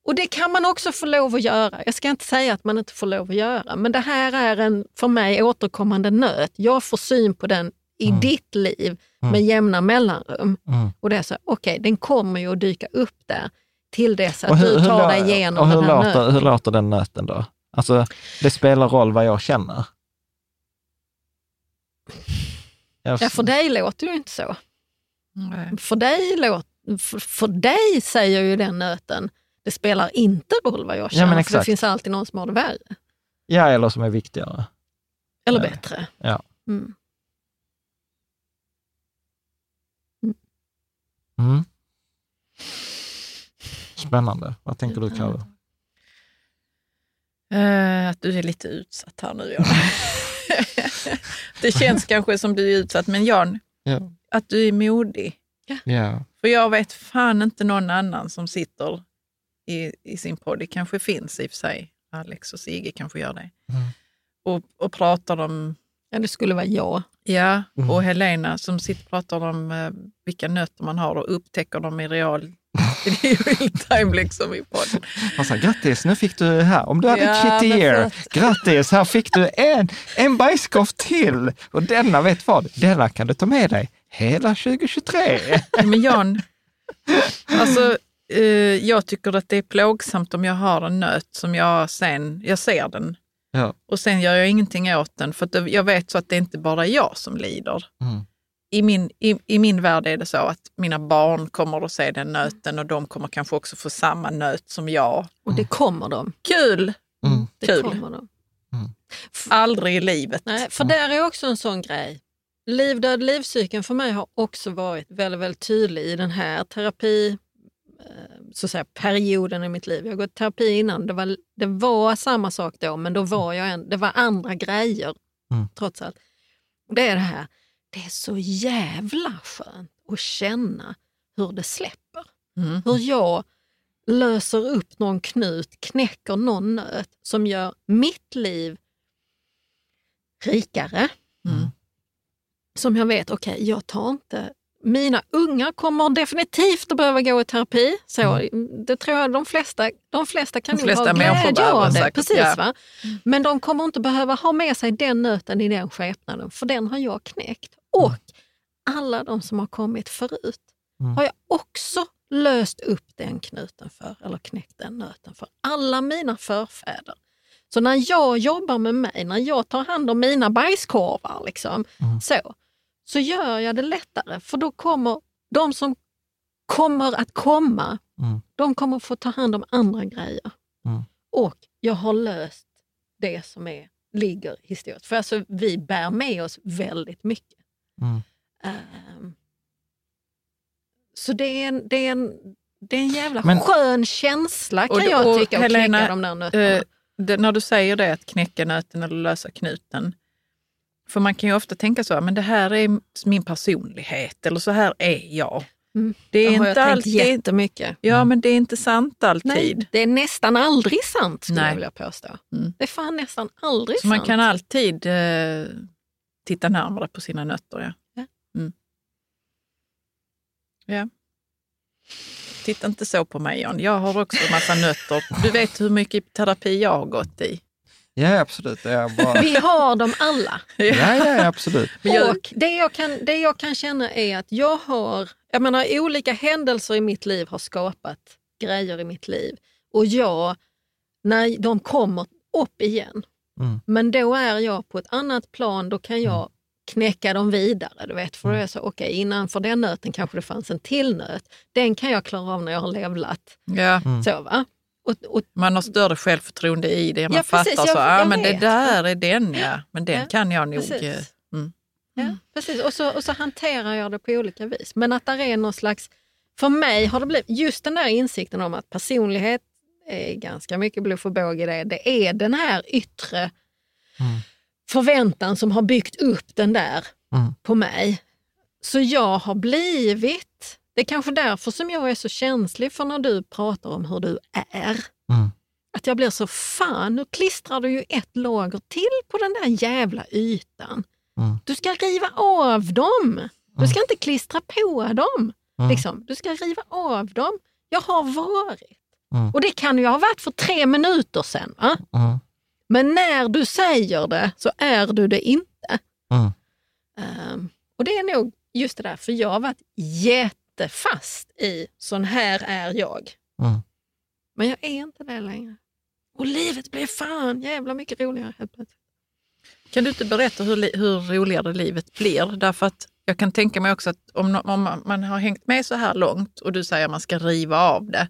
Och det kan man också få lov att göra. Jag ska inte säga att man inte får lov att göra, men det här är en för mig återkommande nöt. Jag får syn på den i ditt liv med jämna mellanrum. Mm. Och det är så, okej, den kommer ju att dyka upp där till dess att Och du tar lå- dig igenom och hur den här låter, nöten. hur låter den nöten då? Alltså, det spelar roll vad jag känner. Jag, Ja, för dig låter det ju inte så. Nej. För dig, låt, för, för dig säger ju den nöten, det spelar inte roll vad jag känner, men för det finns alltid någon som har det värre. ja, eller som är viktigare. Eller Ja. bättre. Ja. Mm. Mm. Spännande. Vad tänker du, Karin? Eh, att du är lite utsatt här nu, Jan. det känns kanske som du är utsatt, men Jan, Ja. att du är modig. ja. För jag vet fan inte någon annan som sitter i, i sin podd, det kanske finns i och för sig, Alex och Sigge kanske gör det, Mm. och, och pratar om, Ja, det skulle vara jag. ja, Mm. och Helena som sitter och pratar om eh, vilka nötter man har och upptäcker dem i real Det är real time liksom i podden. Och så här, grattis, nu fick du här. Om du hade Ja, för att- grattis, här fick du en, en bajskorv till. Och denna, vet vad? Denna kan du ta med dig hela 2023. Men Jan, alltså, eh, jag tycker att det är plågsamt om jag har en nöt som jag sen, jag ser den Ja. och sen gör jag ingenting åt den för jag vet så att det är inte bara jag som lider. Mm. I min, i, I min värld är det så att mina barn kommer att se den nöten och de kommer kanske också få samma nöt som jag. Och det kommer de. Kul! Mm. Det Kul. kommer de. Aldrig i livet. Nej, för där är också en sån grej. Liv, död, livscykeln för mig har också varit väldigt, väldigt tydlig i den här terapi eh, så att säga, perioden i mitt liv. Jag har gått terapi innan. Det var, det var samma sak då, men då var jag en, det var andra grejer Mm. trots allt. Och Det är det här, det är så jävla skönt att känna hur det släpper. Mm. Hur jag löser upp någon knut, knäcker någon nöt som gör mitt liv rikare. Mm. Som jag vet, okej, jag tar inte... Mina unga kommer definitivt att behöva gå i terapi. Så, Det tror jag de flesta, de flesta kan De flesta ha glädje av det. Precis, ja. va? Men de kommer inte behöva ha med sig den nöten i den skepnaden, för den har jag knäckt. Och alla de som har kommit förut Mm. har jag också löst upp den knuten för, eller knäckt den nöten för. Alla mina förfäder. Så när jag jobbar med mig, när jag tar hand om mina bajskorvar, liksom, Mm. så, så gör jag det lättare. För då kommer de som kommer att komma, Mm. de kommer få ta hand om andra grejer. Mm. Och jag har löst det som är, ligger historiskt. För alltså, vi bär med oss väldigt mycket. Mm. Ehm, så det är en, det är en, det är en jävla Men- skön känsla kan Och- jag och tycka att Helena, knäcka de där nötterna. Eh, det, när du säger det, att knäcka nöten eller lösa knuten. För man kan ju ofta tänka så, men det här är min personlighet eller så här är jag. Mm. Det är Det har jag inte tänkt alltid... jättemycket. Ja, men det är inte sant alltid. Nej, det är nästan aldrig sant skulle Nej. jag vilja påstå. Mm. Det är fan nästan aldrig Så man sant. kan alltid eh, titta närmare på sina nötter. Ja. Ja. Mm. ja. Titta inte så på mig Jan. Jag har också en massa nötter. Du vet hur mycket terapi jag har gått i. Ja, absolut. Det är bara... Vi har dem alla. ja, ja, absolut. Och det jag, kan, det jag kan känna är att jag har, jag menar olika händelser i mitt liv har skapat grejer i mitt liv. Och jag, när de kommer upp igen, Mm. men då är jag på ett annat plan, då kan jag knäcka dem vidare. Du vet, för då är jag så, okej, innanför den nöten kanske det fanns en till nöt. Den kan jag klara av när jag har levlat. Ja. Så, va? Och, och, Man har större självförtroende i det. Man Ja, precis. fattar Jag- så, ja jag men det vet. där är den ja. Men den Ja, kan jag nog. precis. eh, Mm. Ja, precis. Och så, och så hanterar jag det på olika vis. Men att där är någon slags... För mig har det blivit just den där insikten om att personlighet är ganska mycket bluff och båg i det. Det är den här yttre förväntan som har byggt upp den där Mm. på mig. Så jag har blivit... Det är kanske därför som jag är så känslig för när du pratar om hur du är. Mm. Att jag blir så, fan nu klistrar du ju ett lager till på den där jävla ytan. Mm. Du ska riva av dem. Du ska inte klistra på dem. Mm. Liksom. Du ska riva av dem. Jag har varit. Mm. Och det kan ju ha varit för tre minuter sedan. Va? Mm. Men när du säger det så är du det inte. Mm. Ehm, och det är nog just det där, för jag har varit jättefast i sån här är jag. Mm. Men jag är inte det längre. Och livet blir fan jävla mycket roligare helt plötsligt. Kan du inte berätta hur, hur roligare livet blir? Därför att jag kan tänka mig också att om, om man, man har hängt med så här långt och du säger att man ska riva av det,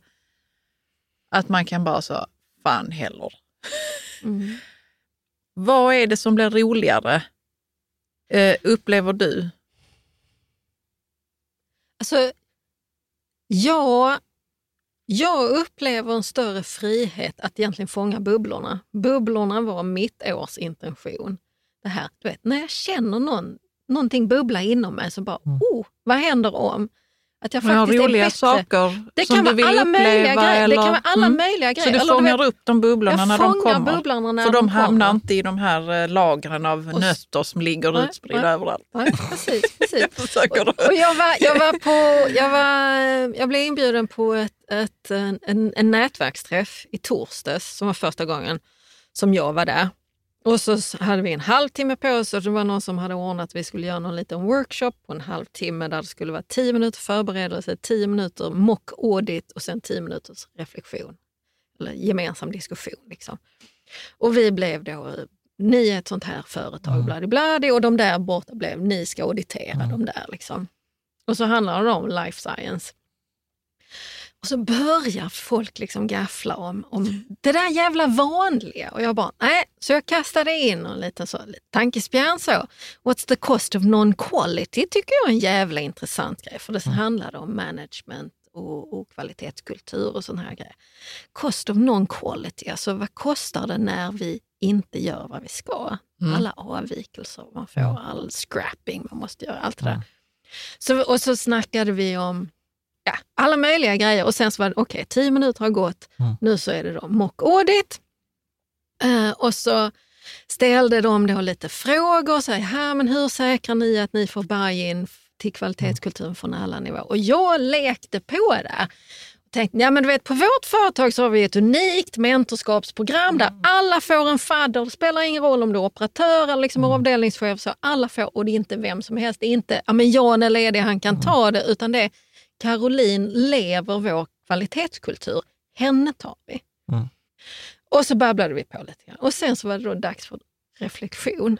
att man kan bara så, fan heller. Mm. Vad är det som blir roligare, eh, upplever du? Alltså, ja, jag upplever en större frihet att egentligen fånga bubblorna. Bubblorna var mitt års intention. Det här, du vet, när jag känner någon, någonting bubbla inom mig så bara, oh, vad händer om? Att jag faktiskt är roliga bättre. saker Det som du vill uppleva? grejer. Eller? Det kan vara alla Mm. möjliga grejer. Så du Eller fångar vet- upp de bubblorna jag när de kommer? bubblorna när För de, de hamnar inte i de här eh, lagren av Och nötter som ligger Nej, utspridda nej. överallt. Nej, precis, precis. Försöker du? Och jag, var, jag, var på, jag, var, jag blev inbjuden på ett, ett, en, en, en nätverksträff i torsdags, som var första gången som jag var där. Och så hade vi en halvtimme på oss och det var någon som hade ordnat att vi skulle göra någon liten workshop på en halvtimme där det skulle vara 10 minuter förberedelse, 10 minuter mock audit och sen 10 minuters reflektion. Eller gemensam diskussion. Liksom. Och vi blev då, ni är ett sånt här företag, bladi och de där borta blev, ni ska auditera de där. Liksom. Och så handlar det om life science. Och så börjar folk liksom gaffla om, om det där jävla vanliga. Och jag bara, nej. Så jag kastade in en liten så, tankespjärn så. What's the cost of non-quality? tycker jag är en jävla intressant grej. För det handlade om management och, och kvalitetskultur och sådana här grejer. Cost of non-quality, alltså vad kostar det när vi inte gör vad vi ska? Alla avvikelser man får, all scrapping man måste göra, allt det där. Så, och så snackade vi om ja, alla möjliga grejer och sen så var det okej, tio minuter har gått. Nu så är det då mock audit. Eh, och så ställde de då lite frågor. Så här, men hur säkrar ni att ni får buy-in till kvalitetskulturen från alla nivåer? Och jag lekte på det. Och tänkte, ja, men du vet, på vårt företag så har vi ett unikt mentorskapsprogram där alla får en fadder. Det spelar ingen roll om du är operatör eller liksom avdelningschef. Så alla får, och det är inte vem som helst. Det är inte ja, men Jan är ledig, han kan ta det. Utan det är Caroline lever vår kvalitetskultur. Henne tar vi. Och så babblade vi på lite grann. Och sen så var det då dags för reflektion.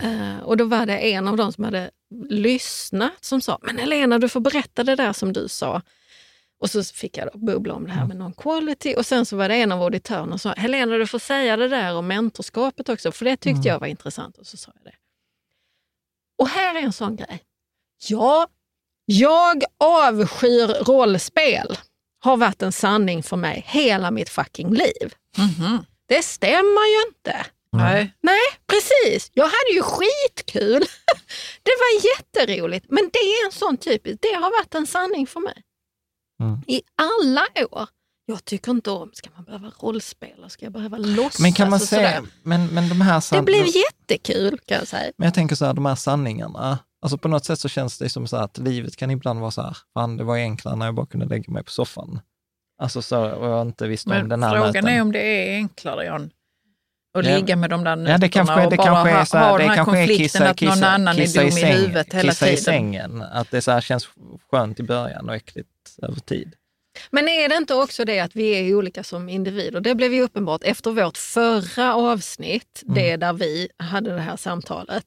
Eh, och då var det en av dem som hade lyssnat som sa, men Helena du får berätta det där som du sa. Och så fick jag då bubbla om det här med non-quality. Och sen så var det en av auditörerna som sa, Helena du får säga det där om mentorskapet också, för det tyckte jag var intressant. Och så sa jag det. Och här är en sån grej. Ja, jag avskyr rollspel. Har varit en sanning för mig hela mitt fucking liv. Det stämmer ju inte. Nej. Nej, precis. Jag hade ju skitkul. Det var jätteroligt. Men det är en sån typisk, det har varit en sanning för mig. Mm. I alla år. Jag tycker inte om, ska man behöva rollspela? Ska jag behöva låtsas? Men kan man säga, men, men de här Det san- blev jättekul kan jag säga. Men jag tänker så här, de här sanningarna, alltså på något sätt så känns det som så att livet kan ibland vara så här, fan det var enklare när jag bara kunde lägga mig på soffan. Alltså så, och jag inte visste om Men den här frågan möten. är om det är enklare, John. Att Ja. ligga med de där nötterna Ja, det kanske, och det bara kanske är ha, så här, ha det den här kanske är konflikten kissa, att någon kissa, annan kissa är i dum i säng, huvudet hela kissa i tiden. sängen. Att det så här känns skönt i början och äckligt över tid. Men är det inte också det att vi är olika som individer? Det blev ju uppenbart efter vårt förra avsnitt, det där vi hade det här samtalet,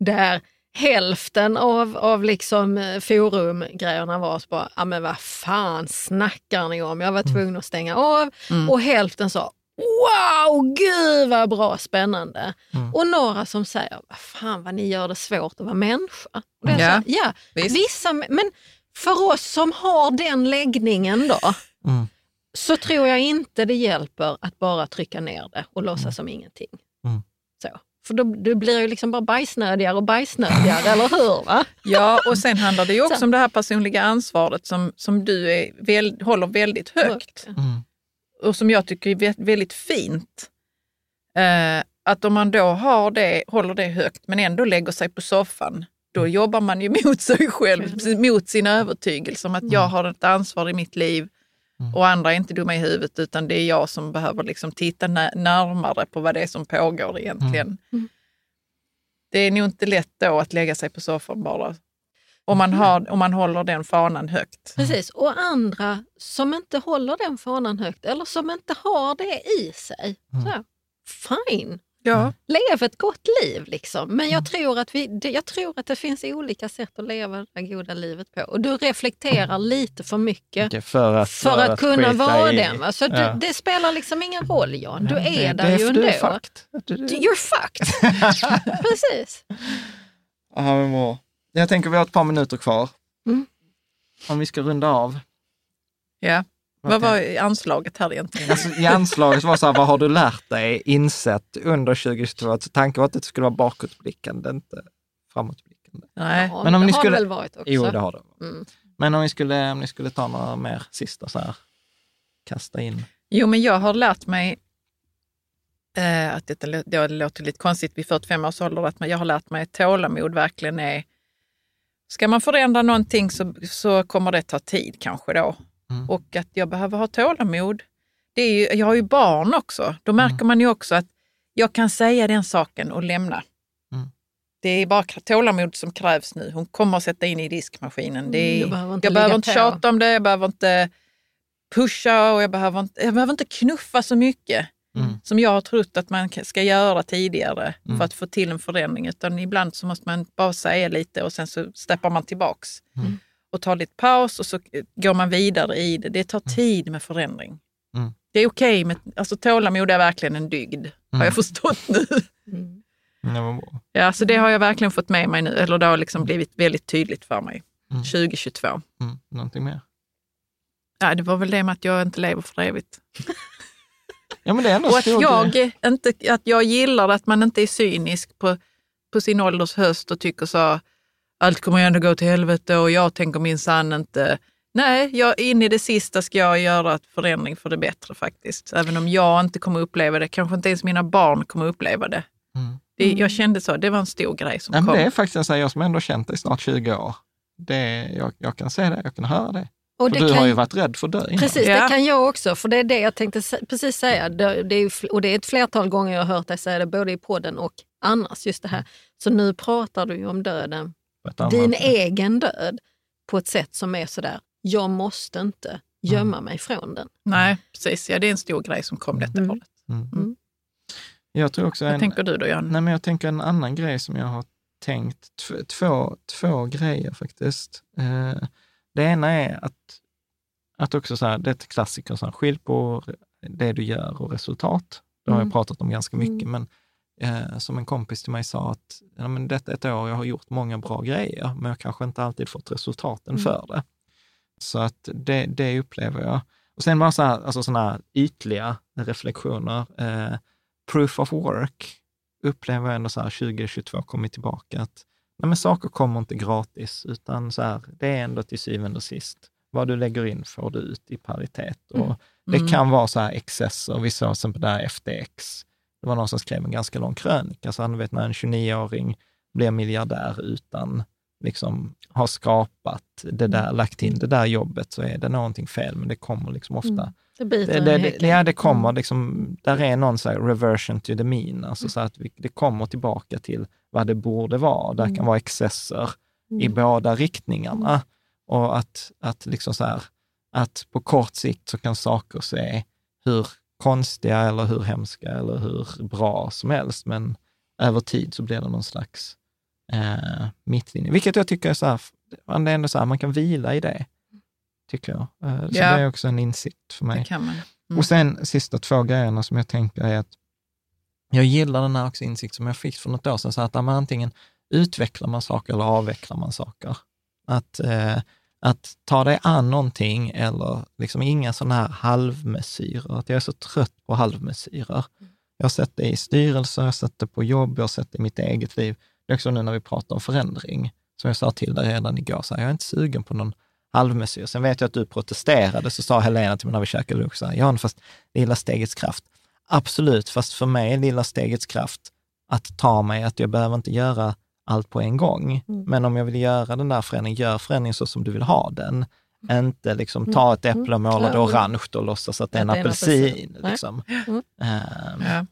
där hälften av, av liksom eh, forumgrejerna var så bara, ja men vad fan snackar ni om? Jag var tvungen att stänga av. Och hälften sa, wow, gud vad bra, spännande. Och några som säger, vad fan vad ni gör det svårt att vara människa. Och är Ja, ja visst. vissa, men för oss som har den läggningen då, Mm. så tror jag inte det hjälper att bara trycka ner det och låtsas som ingenting. Mm. För då, du blir ju liksom bara bajsnödigare och bajsnödigare, eller hur? Va? Ja, och sen handlar det ju också Så. om det här personliga ansvaret som, som du är, väl, håller väldigt högt. Mm. och som jag tycker är vä- väldigt fint. Eh, att om man då har det, håller det högt men ändå lägger sig på soffan, då jobbar man ju mot sig själv, mot sin övertygelse om att jag har ett ansvar i mitt liv och andra är inte dumma i huvudet utan det är jag som behöver liksom titta nä- närmare på vad det är som pågår egentligen. Det är nog inte lätt då att lägga sig på soffan bara. Om man, har, om man håller den fanan högt. Precis, och andra som inte håller den fanan högt eller som inte har det i sig. Så, fine, Ja. lev ett gott liv. Liksom. Men jag tror, att vi, jag tror att det finns olika sätt att leva det goda livet på. Och du reflekterar lite för mycket Okej, för att, för att kunna vara i- den. Va? Så Ja. det, det spelar liksom ingen roll Jan, du Ja, är det- där det- ju du är ändå. fucked. Du- du- You're fucked. Precis. Ja, men bra. Jag tänker vi har ett par minuter kvar. Mm. Om vi ska runda av. Ja. Vad var anslaget här egentligen? Alltså, I anslaget var så här, vad har du lärt dig, insett under 2022? Alltså, tanken var att det skulle vara bakåtblickande, inte framåtblickande. Nej. Ja, Men om det ni har skulle- det väl varit också. Jo, det har det. Mm. Men om ni, skulle, om ni skulle ta några mer sista så här, kasta in. Jo, men jag har lärt mig, eh, att det, lå- det låter lite konstigt vid 45 års ålder, att man- jag har lärt mig att tålamod verkligen är... Ska man förändra någonting så, så kommer det ta tid kanske då. Mm. Och att jag behöver ha tålamod. Det är ju, jag har ju barn också. Då märker Mm. man ju också att jag kan säga den saken och lämna. Mm. Det är bara tålamod som krävs nu. Hon kommer att sätta in i diskmaskinen. Det är, Du behöver inte jag behöver inte tjata om det, jag behöver inte pusha och jag behöver inte, jag behöver inte knuffa så mycket Mm. som jag har trott att man ska göra tidigare Mm. för att få till en förändring. Utan ibland så måste man bara säga lite och sen så steppar man tillbaks Mm. Och tar lite paus och så går man vidare i det. Det tar tid med förändring. Mm. Det är okej med, alltså tålamod är verkligen en dygd, har Mm. jag förstått nu. Mm. Ja, så det har jag verkligen fått med mig nu, eller det har liksom blivit väldigt tydligt för mig. Mm. 2022. Mm. Någonting mer? Ja, det var väl det med att jag inte lever för evigt. Ja, men det är ändå Och att jag, inte, att jag gillar att man inte är cynisk på, på sin ålders höst och tycker så allt kommer ändå gå till helvete och jag tänker minsann inte. Nej, jag, in i det sista ska jag göra ett förändring för det bättre faktiskt. Även om jag inte kommer uppleva det, kanske inte ens mina barn kommer uppleva det. Mm. det jag kände så, det var en stor grej som Nej, men kom. det är faktiskt en sån jag som ändå känt dig i snart 20 år. Det, jag, jag kan se det, jag kan höra det. Och För det du kan- har ju varit rädd för att dö innan. Precis, Ja. det kan jag också. För det är det jag tänkte precis säga. Det, det är, och det är ett flertal gånger jag har hört dig säga det, både i podden och annars. just det här. Så nu pratar du ju om döden, Annat din sätt. egen död, på ett sätt som är sådär, jag måste inte gömma mig från den. Nej, precis. Ja, det är en stor grej som kom detta Mm. året. Mm. Mm. Jag tror också Vad en, tänker du då, Jan? Nej, men jag tänker en annan grej som jag har tänkt. Tv- Två, två grejer faktiskt. Eh, det ena är att, att också så här, det är ett klassiker, så här, skilj på det du gör och resultat. Det har Mm. jag pratat om ganska mycket, Mm. men eh, som en kompis till mig sa att ja, men detta är ett år jag har gjort många bra grejer, men jag kanske inte alltid fått resultaten Mm. för det. Så att det, det upplever jag. Och sen bara så här, alltså såna här ytliga reflektioner. Eh, proof of work upplever jag ändå så här 2022 kommit tillbaka. Att nej men saker kommer inte gratis, utan så här, det är ändå till syvende och sist, vad du lägger in får du ut i paritet. Och Det Mm. kan vara så här excesser. Vi såg till exempel där FTX. Det var någon som skrev en ganska lång krönika. Så han vet när en 29-åring blir miljardär utan liksom ha skapat det där, lagt in det där jobbet, så är det någonting fel. Men det kommer liksom ofta Mm. Det biter det, det, i det, ja, det kommer Mm. liksom, där är någon så här reversion to the mean, alltså så att vi, det kommer tillbaka till vad det borde vara. Där kan vara excesser i Mm. båda riktningarna. Och att, att, liksom så här, att på kort sikt så kan saker se hur konstiga eller hur hemska eller hur bra som helst, men över tid så blir det någon slags eh, mittlinje. Vilket jag tycker är så här, det är ändå så här, man kan vila i det, tycker jag. Eh, så Ja. det är också en insikt för mig. Man. Mm. Och sen sista två grejerna som jag tänker är att jag gillar den här också insikt som jag fick för något år sedan, så att man antingen utvecklar man saker eller avvecklar man saker. Att, eh, att ta dig an någonting eller liksom inga sådana här halvmesyrer. Att jag är så trött på halvmesyrer. Jag har sett det i styrelser, jag har sett det på jobb, jag har sett det i mitt eget liv. Det är också nu när vi pratar om förändring. Som jag sa till dig redan igår, så här, jag är inte sugen på någon halvmesyr. Sen vet jag att du protesterade, så sa Helena till mig när vi käkade lunch, så här, Jan, fast lilla stegets kraft. Absolut, fast för mig är lilla stegets kraft att ta mig att jag behöver inte göra allt på en gång. Mm. Men om jag vill göra den där förändringen, gör förändringen så som du vill ha den. Inte liksom ta ett äpple och måla det orange och låtsas att det är en apelsin. Liksom. Mm. Ja.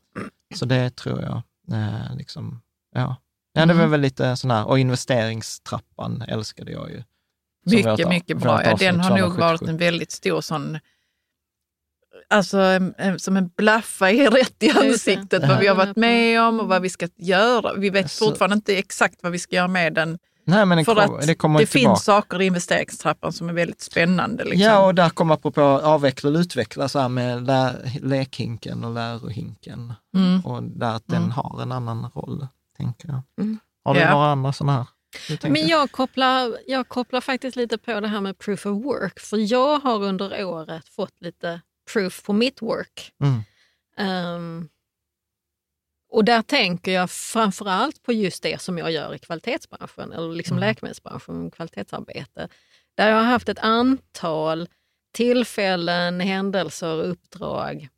Så det tror jag. Eh, liksom, ja. ja, det var Mm. väl lite sån här, och investeringstrappan älskade jag ju. Mycket, mycket bra. Den har nog 277. varit en väldigt stor sån, alltså en- en- som en blaffa i rätt i ansiktet, vad vi har varit med om och vad vi ska göra. Vi vet Alltså- fortfarande inte exakt vad vi ska göra med den. Nej, men den För kom, att det kommer det finns saker i investeringstrappan som är väldigt spännande. Liksom. Ja, och där kommer apropå avveckla eller utveckla, så här med lekhinken och lärohinken. Mm. Och där att den Mm. har en annan roll, tänker jag. Mm. Har du Ja. några andra sådana här? Men jag kopplar, jag kopplar faktiskt lite på det här med proof of work. För jag har under året fått lite proof på mitt work. Mm. Ehm, och där tänker jag framför allt på just det som jag gör i kvalitetsbranschen, eller liksom Mm. läkemedelsbranschen, kvalitetsarbete. där jag har haft ett antal tillfällen, händelser, uppdrag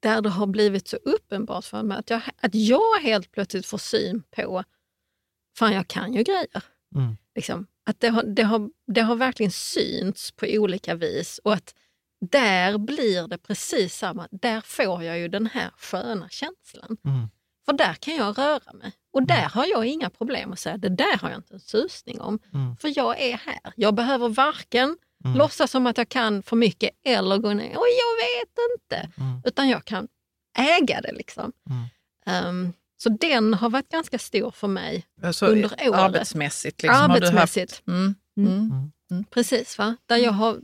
där det har blivit så uppenbart för mig att jag, att jag helt plötsligt får syn på, fan jag kan ju grejer. Mm. Liksom, att det har, det, har, det har verkligen synts på olika vis och att där blir det precis samma. Där får jag ju den här sköna känslan. Mm. För där kan jag röra mig. Och där har jag inga problem att säga, det där har jag inte en susning om. Mm. För jag är här. Jag behöver varken Mm. låtsas som att jag kan för mycket eller gå ner, och jag vet inte. Mm. Utan jag kan äga det. liksom. Um, så den har varit ganska stor för mig Alltså, under året. Arbetsmässigt. Liksom, Arbetsmässigt. Haft, mm, Mm. mm. Precis, va? Där jag har,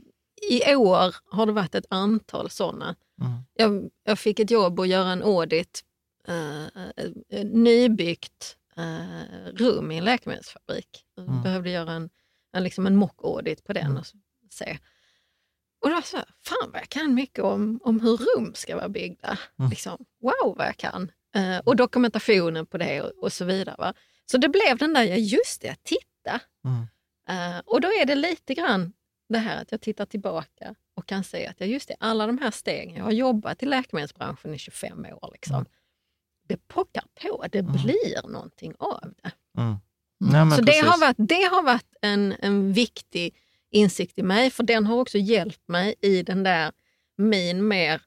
I år har det varit ett antal sådana. Mm. Jag, jag fick ett jobb att göra en audit, eh, eh, nybyggt eh, rum i en läkemedelsfabrik. Jag Mm. behövde göra en, en, liksom en mock-audit på den Mm. och se. Och då så här, fan vad jag kan mycket om, om hur rum ska vara byggda. Mm. Liksom, wow vad jag kan. Eh, och dokumentationen på det och, och så vidare. Va? Så det blev den där, ja just det, titta. Mm. Eh, och då är det lite grann det här att jag tittar tillbaka och kan se att ja, just det, alla de här stegen, jag har jobbat i läkemedelsbranschen i 25 år. Liksom. Mm. Det pockar på, det blir någonting av det. Mm. Ja, men Så det har varit, det har varit en, en viktig insikt i mig, för den har också hjälpt mig i den där min mer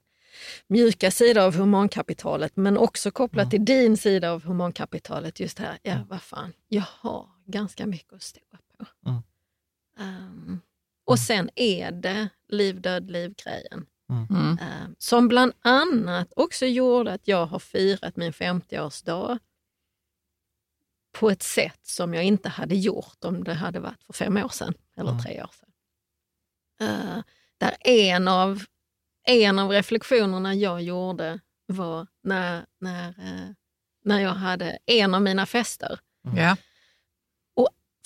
mjuka sida av humankapitalet, men också kopplat Mm. till din sida av humankapitalet. Just här, ja vad fan, jag har ganska mycket att stå på. Mm. Um, och sen är det liv, död, liv-grejen. Mm. Um, som bland annat också gjorde att jag har firat min 50-årsdag på ett sätt som jag inte hade gjort om det hade varit för fem år sedan eller Mm. tre år sedan. Uh, där en av, en av reflektionerna jag gjorde var när, när, eh, när jag hade en av mina fester. Ja.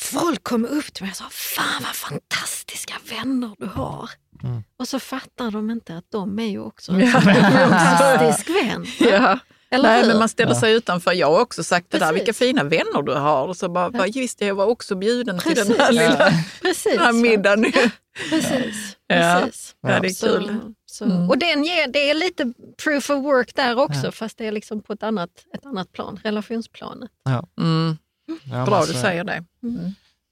Folk kom upp till mig och sa, fan vad fantastiska vänner du har. Mm. Och så fattar de inte att de är ju också en Ja. fantastisk vän. Ja. Eller Nej, hur? men man ställer Ja. sig utanför. Jag har också sagt det där, Precis. vilka fina vänner du har. Och så bara, bara just det, jag var också bjuden till den här Precis. lilla Precis. den här middagen. Precis. Ja. Precis. Ja, det är Så, kul. så. Mm. Och den ger, det är lite proof of work där också, Ja. fast det är liksom på ett annat, ett annat plan, relationsplanet. Mm. Ja, Bra du säger det. Mm.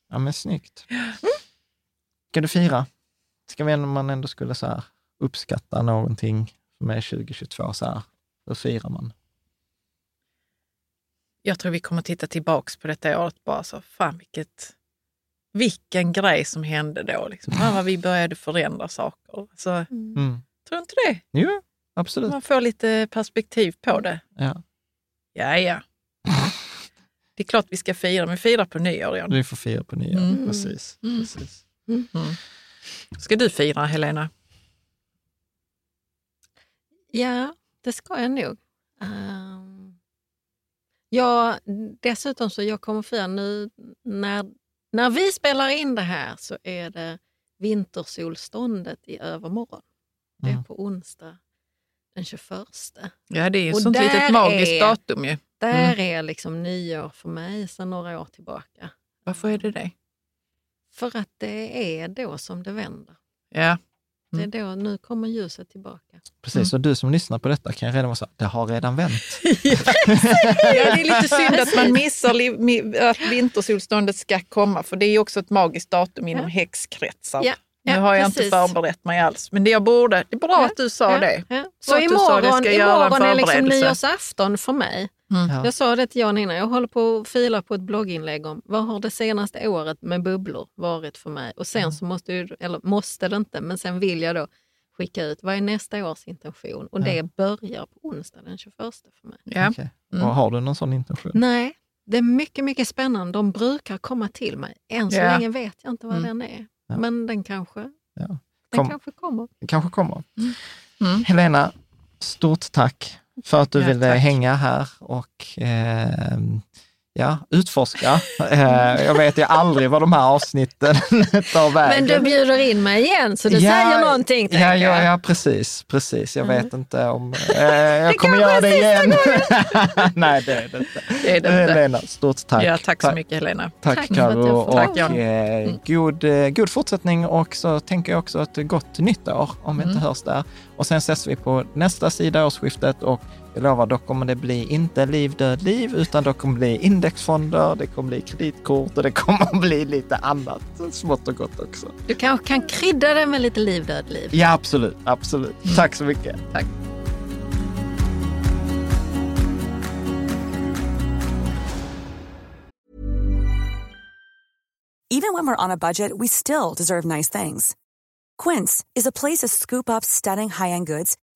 Ja, men snyggt. Ska du fira? Ska vi, om man ändå skulle så här uppskatta någonting med 2022, så här, hur firar man? Jag tror vi kommer titta tillbaks på detta året bara så, fan vilket, vilken grej som hände då. Liksom. Fan vad vi började förändra saker. Så, Mm. tror du inte det? Jo, absolut. Man får lite perspektiv på det. Ja. Ja, ja. Det är klart vi ska fira, men fira på nyår. John. Vi får fira på nyår. Mm. Precis. Mm. precis. Mm. Ska du fira, Helena? Ja, det ska jag nog. Um, ja, dessutom så jag kommer fira nu när, när vi spelar in det här så är det vintersolståndet i övermorgon. Det är Mm. på onsdag den 21. Ja, det är ju ett sånt litet magiskt är- datum ju. Där är liksom nyår för mig sedan några år tillbaka. Varför är det det? För att det är då som det vänder. Ja. Det är då, nu kommer ljuset tillbaka. Precis, och du som lyssnar på detta kan redan vara så det har redan vänt. ja, det är lite synd att man missar att vintersolståndet ska komma, för det är ju också ett magiskt datum inom Ja. häxkretsar. Ja, Nu ja, har jag precis. inte förberett mig alls, men det jag borde. Det är bra Ja, att du sa ja, det. Ja. Bra Så att du sa det, imorgon, ska göra en imorgon är liksom nyårsafton för mig. Ja. Jag sa det till Jan innan, jag håller på att fila på ett blogginlägg om vad har det senaste året med bubblor varit för mig? Och Mm. sen så måste, ju, eller måste det inte, men sen vill jag då skicka ut vad är nästa års intention? Och det börjar på onsdag den 21 för mig. Ja. Mm. Och har du någon sån intention? Nej, det är mycket, mycket spännande. De brukar komma till mig. Än så Ja. länge vet jag inte vad Mm. den är. Ja. Men den kanske, Ja. den Kom. kanske kommer. Det kanske kommer. Mm. Helena, stort tack för att du Ja, ville hänga här och eh, ja, utforska. Eh, jag vet ju aldrig vad de här avsnitten tar vägen. Men du bjuder in mig igen, så det Ja, säger någonting. Ja, ja, jag. ja, precis. precis. Jag Mm. vet inte om... Eh, jag kommer kanske göra det igen. Nej, det är det inte. Det är det inte. Helena, stort tack. Ja, tack så mycket Helena. Tack, Karo får och Tack, eh, god, eh, god fortsättning och så tänker jag också ett gott nytt år om vi Mm. inte hörs där. Och sen ses vi på nästa sida årsskiftet och jag lovar, då kommer det bli inte liv, död, liv, utan då kommer det bli indexfonder, det kommer bli kreditkort och det kommer bli lite annat smått och gott också. Du kanske kan krydda det med lite liv, död, liv. Ja, absolut, absolut. Tack så mycket. Tack. Even when we're on a budget, we still deserve nice things. Quince is a place to scoop up stunning high-end goods